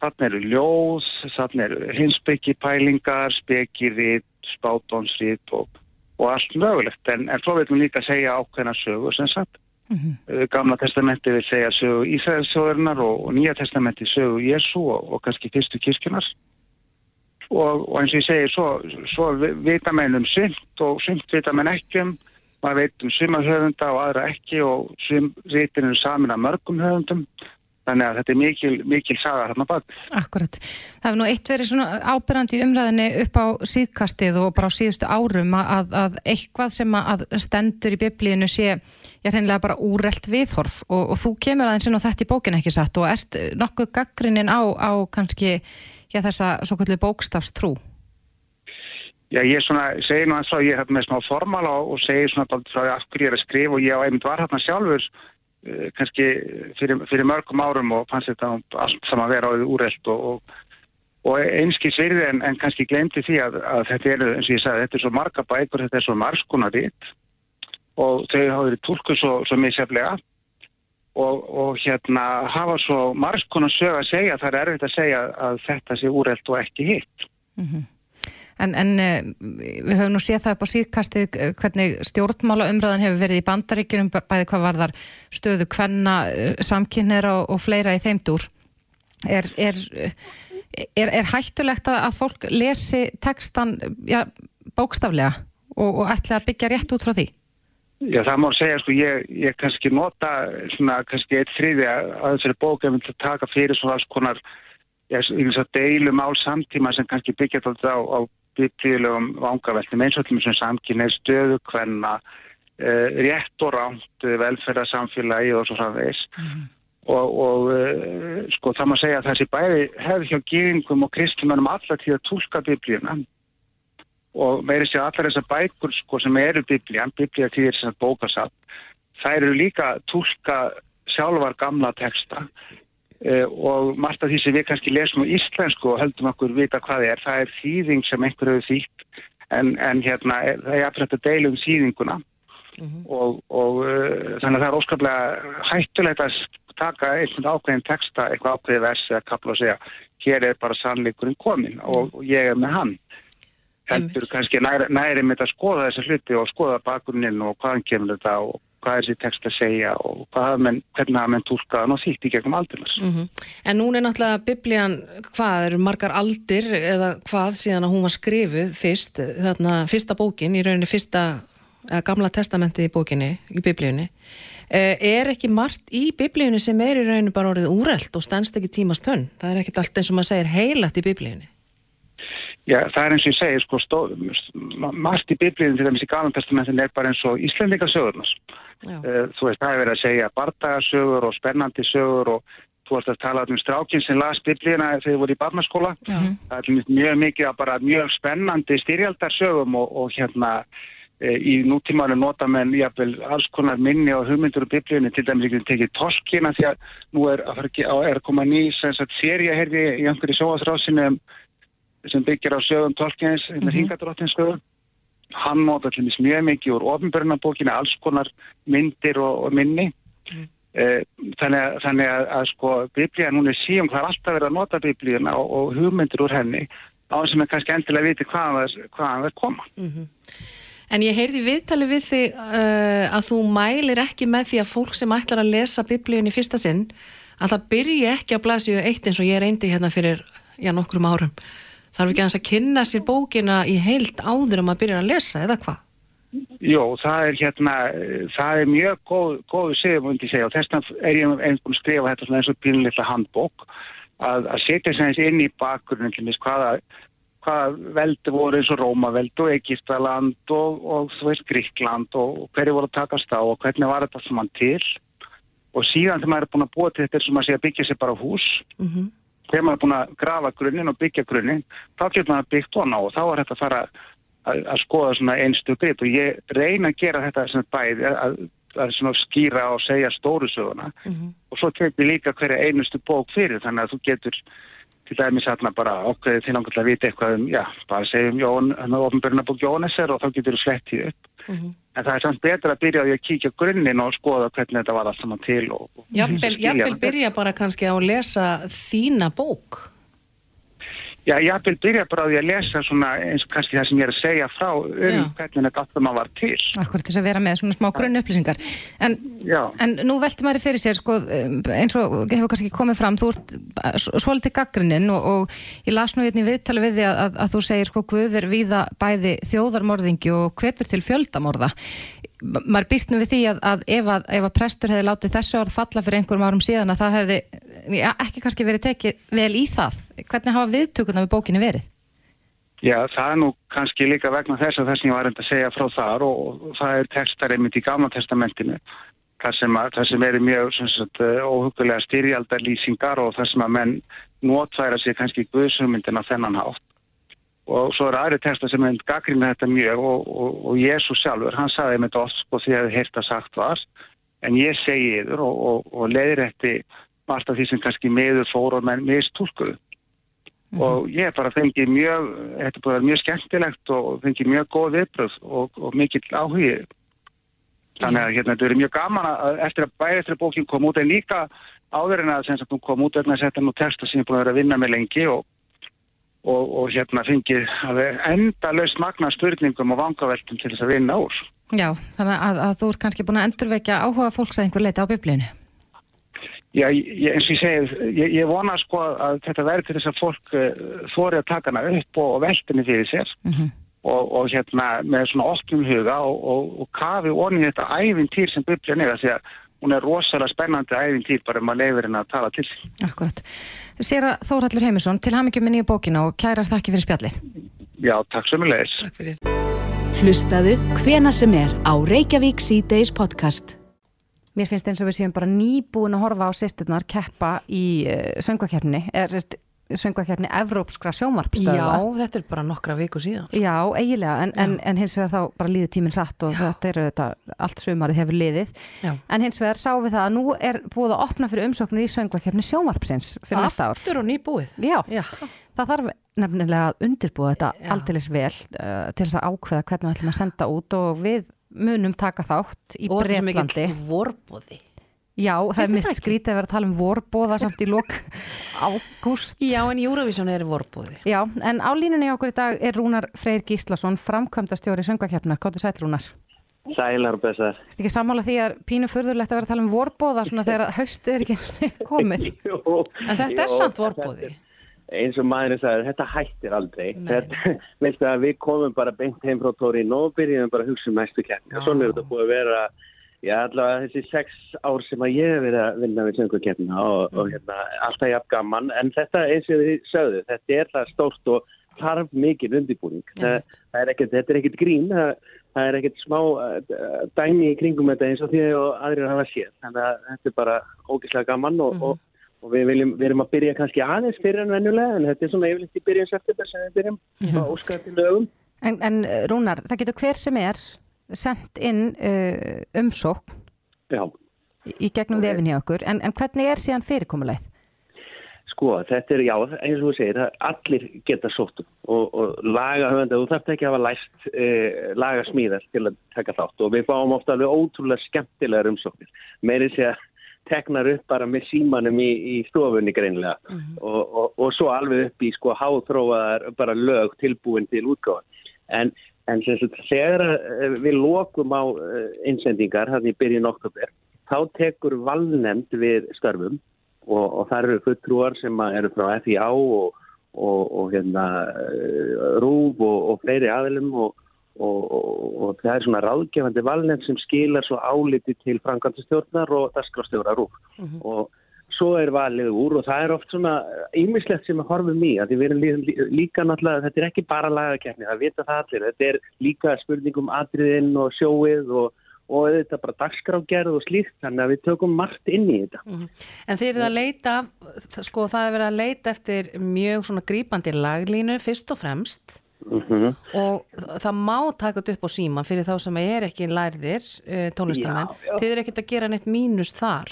þannig eru ljóð, þannig eru hinsbyggi pælingar, spekirít spátónsrít og, og allt mögulegt. En, en svo veitum líka segja ákveðna sögur sem sagt. Uh, Gamla testamenti vil segja sögu Ísraelsögurnar og, og Nýja testamenti sögu Jésu og, og kannski fyrstu kirkjunar og, og eins og ég segi svo, svo vi- vita menn um sumt og sumt vita menn ekki um. Maður veit um suma höfunda og aðra ekki og sum rítin eru samin af mörgum höfundum þannig að þetta er mikil, mikil saga þarna bak Akkurat. Það hefur nú eitt verið svona ábyrrandi í umræðinni upp á síðkastið og bara á síðustu árum að, að eitthvað sem að stendur í biblíinu sé, ég er hreinlega bara úrelt viðhorf og, og þú kemur aðeins inn á þetta í bókin ekki satt og ert nokkuð gaggrinnin á, á kannski já, þessa svo kallið bókstafstrú. Já, ég svona, segi nú að frá, ég hef með smá formála og, og segi svona frá því af hverju ég er að skrifa og ég á einmitt var hérna sjálfur kannski fyrir, fyrir mörgum árum og fannst þetta allt saman vera á því úrelt og, og, og einskis virði en, en kannski glemdi því að, að þetta er, eins og ég sagði, þetta er svo marga bækur, þetta er svo margskonar ritt og þau hafa verið tólkuð svo, svo misjaflega og, og hérna hafa svo margskonar sög að segja, það er erfitt að segja að þetta sé úrelt og ekki hitt. En, en eh, við höfum nú séð það upp á síðkastið eh, hvernig stjórnmála umræðan hefur verið í bandaríkjunum bæði hvað varðar stöðu hvenna samkynneira og, og fleira í þeim dúr. Er, er, er, er hættulegt að, að fólk lesi textan ja, bókstaflega og, og ætla að byggja rétt út frá því? Já, það má segja, sko, ég, ég kannski nota svona, kannski eitt þriði að þessari bók ef við taka fyrir svona alls konar já, deilum ál samtíma sem kannski byggja þetta á, á byggilegum vangaveltum eins og þessum samkynni stöðu hvenna uh, rétt og ránt uh, velferðarsamfélagi og svo framvegis. Og, og uh, sko það má segja að þessi bæði hefði hjá gýringum og kristumannum allar til að tólka biblíuna. Og meiri sér allar þessar bækur sko, sem eru biblían, biblíða til þess að bókasatt, þær eru líka að túlka sjálfar gamla texta og margt af því sem við kannski lesum á íslensku og höldum okkur vita hvað er, það er þýðing sem einhver hefur þýtt en, en hérna er- það er aftur þetta deil um þýðinguna. Og, og uh, þannig að það er óskaplega hættulegt að taka einhvern ákveðin texta, eitthvað ákveðið vers eða kapla og segja, hér er bara sannleikurinn komin og, og ég er með hann. Heldur kannski næri, næri með að skoða þessa hluti og skoða bakgrunnin og hvaðan kemur þetta og hvað er þessi text að segja og menn, hvernig hafa menn túlkaðan og þýtt í gegnum aldurnas. Mm En núna er náttúrulega biblían, hvað eru margar aldir eða hvað síðan að hún var skrifuð fyrst, þarna fyrsta bókin, í rauninni fyrsta, eða gamla testamentið í bókinni, í biblíunni. Eh, Er ekki margt í biblíunni sem er í rauninni bara orðið úrelt og stendst ekki tímast tönn? Það er ekkert allt eins og maður segir heilat í biblíunni. Já, það er eins og ég segi, sko, margt í biblíðin til dæmis í Galan testamentin er bara eins og Íslendingasögurnas. Uh, þú veist, það er verið að segja bardagasögur og spennandi sögur og þú veist að tala um strákin sem las biblíðina þegar þið voru í barnaskóla. Það er mjög mikið að bara mjög spennandi styrjaldarsögum og, og hérna eh, í nútímaru nota menn jafnvel alls konar minni og hugmyndur úr biblíunni til dæmis ekki tekið torskina því að nú er að, að er að koma ný sem sagt, seria herði í einhverju sjóasrásinu um sem byggir á sögum Tolkiens, mm Mhm. -hmm. hingadróttinsögum. Hann nota til mis mjög mikið úr ofnbörnabókinu, alls konar myndir og, og minni. Mhm. Eh, Þannig, að, þannig að, að sko biblían, hún er síðan hvað er alltaf verið að nota biblíuna og, og hugmyndir úr henni á þess að maður kannski endilega viti hvaðan það það koma. En ég heyrði viðtali við þig uh, að þú mælir ekki með því að fólk sem ætlar að lesa biblíun í fyrsta sinn að það byrji ekki á blasíu eitt eins og ég reyndi hérna fyrir já, nokkrum árum. Þarf ekki aðeins að kynna sér bókina í heilt áður um að byrja að lesa eða hvað? Jó, það er hérna, það er mjög góð, góðu ég segja, og þess vegna er ég einhvern skrifa þetta svona eins og pínleita handbók, að, að setja sér eins inn í bakgrunum, þess hvaða, hvaða veldi voru eins og Rómaveld og Egistaland og, og þú veist Gríkland og hverju voru að takast á og hvernig var þetta saman til og síðan þegar maður er búin að búa til þetta er sem að segja byggja sér bara hús Mhm. Þegar maður er búin að grafa grunnin og byggja grunnin þá getur maður byggt hona og þá er þetta að fara að, að skoða svona einstu grip. Og ég reyna að gera þetta sem bæði að, að svona skýra og segja stóru söguna. Og svo tekur líka hverja einustu bók fyrir þannig að þú getur til dæmis hérna bara okkur til langar til að vita eitthvað um, já, bara segjum Jón, hann er ofnbjörnabók Jónesser og þá getur þú slett í upp. En það er samt betra að byrja á því að kíkja grunnin og skoða hvernig þetta var allt saman til Jafnvel, byrja bara kannski á að lesa þína bók. Já, ég vil byrja bara á því að lesa svona eins og kannski það sem ég er að segja frá um Já. hvernig þetta allt maður var til. Akkur til þess að vera með svona smá grunn upplýsingar en, en nú velti maður fyrir sér sko, um, eins og hefur kannski komið fram þú ert s- svolítið gaggrinnin og, og ég las nú hérna í viðtali við því að, að, að þú segir sko Guð er víða bæði þjóðarmorðingi og hvetur til fjöldamorða maður býst nú við því að, að, ef, að ef að prestur hefði látið þessu orð falla fyrir einhverjum árum síðan að það hefði já, ekki kannski verið tekið vel í það hvernig hafa viðtökurna við bókinni verið? Já, það er nú kannski líka vegna þess að það sem ég var reynd að segja frá þar og, og það er textar einmitt í Gamla testamentinu þar sem, sem eru mjög sagt, eh, óhugulega styrjaldarlýsingar og þar sem að menn notværa sig kannski guðsumyndin á þennan hátt og svo eru aðri textar sem er gaggrina þetta mjög og, og, og Jésús sjálfur, hann sagði með oft sko því að heyrta sagt var en ég segi yfir og, og, og leiðir eftir margt af því sem kannski meður fór og menn mistúlkuðu. Og ég bara fengið mjög, þetta búin að vera mjög skemmtilegt og fengið mjög góð viðbröð og, og mikill áhugi. Þannig að hérna, þetta er mjög gaman að eftir að bæði eftir að bókin kom út en líka áður en að sem sagt hún kom út vegna að setja nú texta sem ég búin að vera að vinna með lengi og, og, og hérna fengið enda laust magna spurningum og vangaveltum til þess að vinna úr. Já, þannig að, að þú ert kannski búin að endurvekja áhuga fólks að einhver leita á biblíinu Já, ég, eins og ég segi, ég, ég vona sko að þetta verður til þess að fólk uh, þóri að taka hana upp og, og veltinni fyrir sér. Og, og hérna með svona opnum huga og, og, og kafi onni þetta ævintýr sem biblían er því að hún er rosalega spennandi ævintýr bara um að leifir henni að tala til. Akkurat. Sér að Þórhallur Heimisson til hamingjum með nýju bókina og kærar þakki fyrir spjallið. Já, takk sömulegis. Takk fyrir. Hlustaðu hvena sem er á Reykjavík C-Days podcast. Mér finnst eins og við séum bara nýbúin að horfa á sýsturnar keppa í uh, söngvakeppni, eða sérst söngvakeppni Evrópskra sjómarpstöða. Já, þetta er bara nokkra viku síðan. Já, eiginlega, en, en, en hins vegar þá bara líður tíminn hratt og þetta er þetta, allt sumarið hefur liðið. Já. En hins vegar sáum við það að nú er búið að opna fyrir umsóknir í söngvakeppni sjómarpsins fyrir næsta ár. Aftur og nýbúið. Já. Já. það þarf nefnilega að undirbúa þetta aldeilis vel uh, til þess að ákveða hvernig við ætlum að senda út og við munum taka þátt í Og er. Já, það Finnst er mist það skrítið að vera að tala um vorbóða samt í lok ágúst. Já, en Eurovision er vorbóði. Já, en á línunni okkur í dag er Rúnar Freyr Gíslason, framkvæmda stjóri söngvakeppnar. Kóttu sætt Rúnar. Sælar og besar. Þetta ekki sammála því að pínu furðulegt að vera að tala um vorbóða svona þegar haustið er ekki komið. En þetta er samt vorbóði. Eins og maðurinn sagði, þetta hættir aldrei. Þetta, við komum bara beint heim frá Torino og byrjum bara að hugsa um næstu keppni. Og svona er þetta búið að vera, já allavega þessi sex ár sem að ég hef verið að vinna við söngukeppna og, og hérna, alltaf jafn gaman. En þetta eins og þið sögðu, þetta er það stórt og þarf mikið undirbúning. Það, það er ekkert, þetta er ekkert grín, það, það er ekkert smá uh, dæmi í kringum þetta eins og því og aðrir hafa séð. Þannig að þetta er bara ógeðslega gaman og, og, og við, viljum, við erum að byrja kannski aðeins fyrir en venjulega en þetta er svona yfirleitt í byrjun september sem við byrjum að óska til lögum. En, en uh, Rúnar, það getur hver sem er sendt inn uh, umsókn Já. í- gegnum vefin hjá okkur, en, en hvernig er síðan fyrirkomulegð? Sko, þetta er, já, eins og þú segir, allir geta sótt um og, og laga höfunda, þú þarf ekki að hafa læst eh, laga smíðar til að taka þátt og við fáum ofta alveg ótrúlega skemmtilegar umsóknir. Meiri sé að teknar upp bara með símanum í, í stofunni greinlega og, og, og svo alveg upp í sko háþróaðar bara lög tilbúin til útgáfa. En, en sagt, þegar eh, við lokum á eh, innsendingar, hann í byrjun oktober, þá tekur valnemnd við störfum og, og það eru fulltrúar sem eru frá FIA og, og, og hérna, eh, RÚV og, og fleiri aðilum og, og, og, og það er svona ráðgefandi valnefn sem skilar svo áliti til framkvæmstjórnar og dasgrafstjóra RÚV. Og svo er valið úr og það er oft svona ýmislegt sem við horfum í að við erum lí, lí, líka náttúrulega, þetta er ekki bara lagakeppni, það vita það allir, þetta er líka spurningum atriðinn og sjóið og og þetta bara dagskrágerð og slíkt þannig að við tökum margt inn í þetta. En þið eruð að leita, sko það er verið að leita eftir mjög svona grípandi laglínu fyrst og fremst. Mm og það má taka þetta upp á síman fyrir þá sem er ekki lærðir uh, tónlistamenn. Þið eru ekkert að gera neitt mínus þar.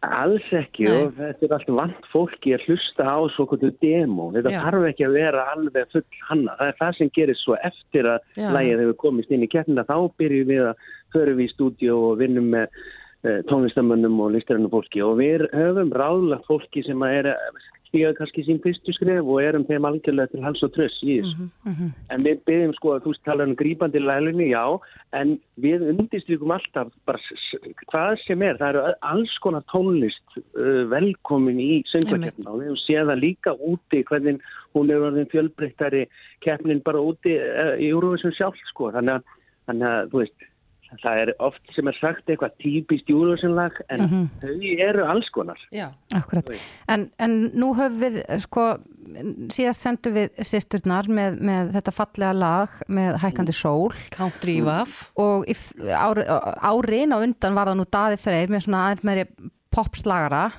Alls ekki Nei. og þetta er allt vant fólki að hlusta á svo kvöldu demo. Þetta Já. þarf ekki að vera alveg full hanna. Það er það sem gerir svo eftir að lægið hefur komist inn í keppnina. Þá byrjum við að förum við í stúdíu og vinnum með uh, tónlistamönnum og listarinnu fólki og við höfum ráðlagt fólki sem er að stíga kannski sín fyrstu skref og erum þeim algjörlega til hals og tröss í þessu. En við byggjum sko að þú tala um grípandi lælunni, já, en við undirstrykum alltaf bara hvað sem er, það eru alls konar tónlist uh, velkomin í söngvakeppna og við séð það líka úti hvernig hún er orðin fjölbreyttari keppnin bara úti uh, í Eurovision sjálf sko, þannig að, þannig að þú veist, það er oft sem er sagt eitthvað típist Eurovision lag en Mhm. þau eru alls konar. Já. Akkurat. En, en nú höfum við, sko, síðast sendum við sýsturnar með, með þetta fallega lag með hækandi sól. Country Vaf. Og í f- ári, árin á undan var það nú Daði Freyr með svona aðeins meiri popslagara.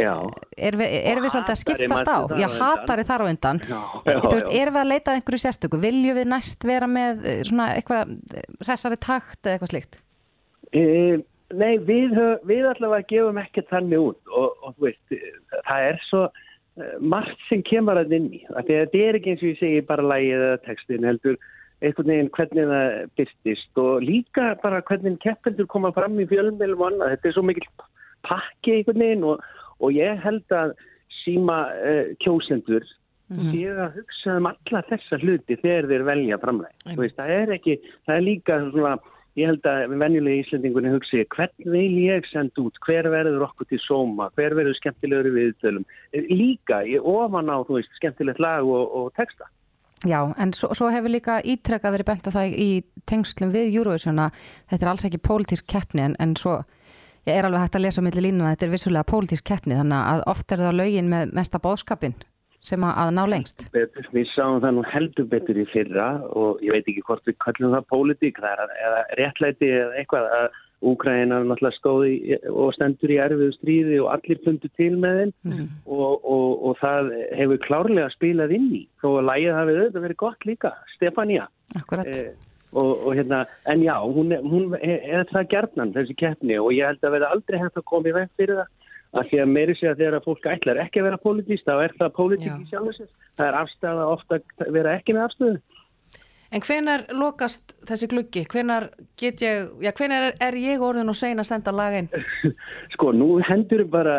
Já. Erum við, erum við svolítið að skiptast á? Já, hatari þar á undan. Já, E, já, þú veist, erum við að leita einhverju sérstöku? Viljum við næst vera með eh, svona eitthvað eh, hressari takt eða eitthvað slíkt? E, nei, við, við allavega gefum ekkert þannig út og, og þú veist, það er svo margt sem kemur að inn í. Af því að Þetta er ekki eins og ég segi bara lægið eða textin heldur einhvern veginn hvernig það byrtist og líka bara hvernig keppendur koma fram í fjölmjölum og annað. Þetta er svo mikil pakki einhvern veginn og, og ég held að síma uh, kjósendur Mhm. séu að hugsa um alla þessa hluti þegar þeir velja framlega. Veist, það er ekki, það er líka svona, ég held að venjulegi íslendingunni hugsi, hvern vil ég senda út, hver verður okkur til sóma, hver verður skemmtilegur viðtölum, líka í ofan á, þú veist, skemmtilegt lag og, og texta. Já, en svo, svo hefur líka ítrekka verið bent á það í tengslum við Eurovision að þetta er alls ekki pólitísk keppni en, en svo ég er alveg hægt að lesa á milli línuna þetta er vissulega pólitísk keppni þannig að oft er það lögin með mesta bóðskapin sem að, ná lengst. Betur, við sáum það nú heldur betur í fyrra og ég veit ekki hvort við kallum það pólitík, það er eða réttlæti eða eitthvað að Úkraina náttúrulega stóði og stendur í erfiðu stríði og allir fundu til með þeim og, og, og það hefur klárlega spilað inn í þó að lægið hafi auðvitað verið gott líka, Stefania. Akkurat. Eh, og, og hérna, en já, hún, hún er, er það gerðnan þessi keppni og ég held að verða aldrei hægt að koma í veg fyrir það af því að meiri segja þegar að fólk ætlar ekki að vera pólitíst þá er það pólitík í sjálfum sér það er afstæða ofta að vera ekki með afstöðu En hvenar lokast þessi gluggi? Hvenar get ég, já hvenar er, er ég orðin og sein að senda lagin? sko, nú hendur bara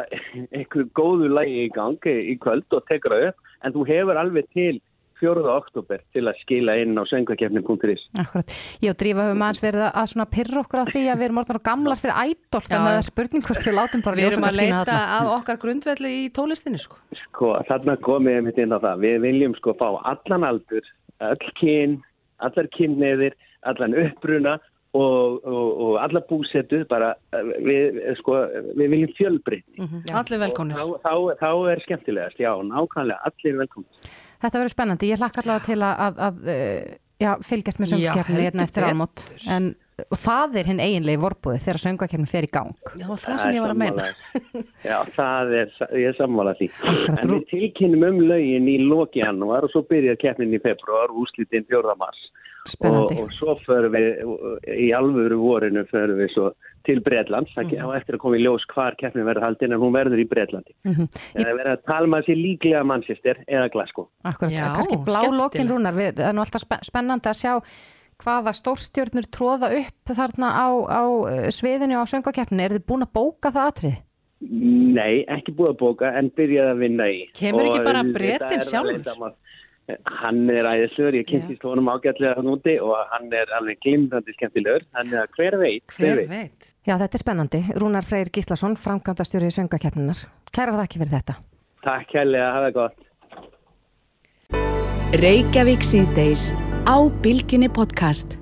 einhver góðu lægi í gang í kvöld og tekur það upp en þú hefur alveg til 4. oktober til að skila inn á söngvakefni.is Akkurat. Ég og Drífa höfum aðeins verið að svona pyrra okkur á því að við erum orðin gamlar fyrir ædol þannig að það er spurning hvort við látum bara Við erum að leita þarna. að okkar grundvelli í tólistinni sko. sko, þarna komið við mitt inn á það við viljum sko fá allan aldur öll kyn, allar kynneðir allan uppruna og, og, og alla búsetu bara eh, við, eh, sko, við viljum fjölbreytni Allir velkomnir. þá, þá, þá er skemmtilegast, já, nákvæmlega allir velkomnir Þetta verður spennandi. Ég hlakka allavega til að, að, að eh, já, fylgjast með Já, söngvakefni hérna eftir álmót. En og það er hinn eiginlega vorbúði þegar söngvakefni fer í gang. Já, það var það sem ég var að meina. Já, það er, ég er sammála því. En við tilkynum um lögin í loki janúar og svo byrjar keppnin í februar, úslitinn 4. mars Spennandi. og, og svo förum við í alvöru vorinu förum við svo til Breitlands það Mhm. á eftir að koma í ljós hvar keppnin verður haldin en hún verður í Breitlandi Mhm. það er verið að tala með sér líklega Manchester eða Glasgow Akkurat, Já, kannski blá lokin skemmtilegt. rúnar, við, það er nú alltaf spe- spennandi að sjá hvaða stórstjörnur tróða upp þarna á, á eh, sviðinu á söngakeppninu, eru þið búin að bóka það atrið? Nei, ekki búið að bóka en byrjaði að vinna í Kemur ekki Og bara þetta Bretinn er. Hann er æðislegur, ég kynntist honum ágætlega hann úti og hann er alveg glimrandi skemmtilegur þannig að hver veit, hver, veit. veit? Já, þetta er spennandi. Rúnar Freyr Gíslason, framkvæmdastjóri söngakeppninar. Kæra þakki fyrir þetta. Takk kærlega, hafa gott Reykjavík síðdeis á Bylgjunni podcast.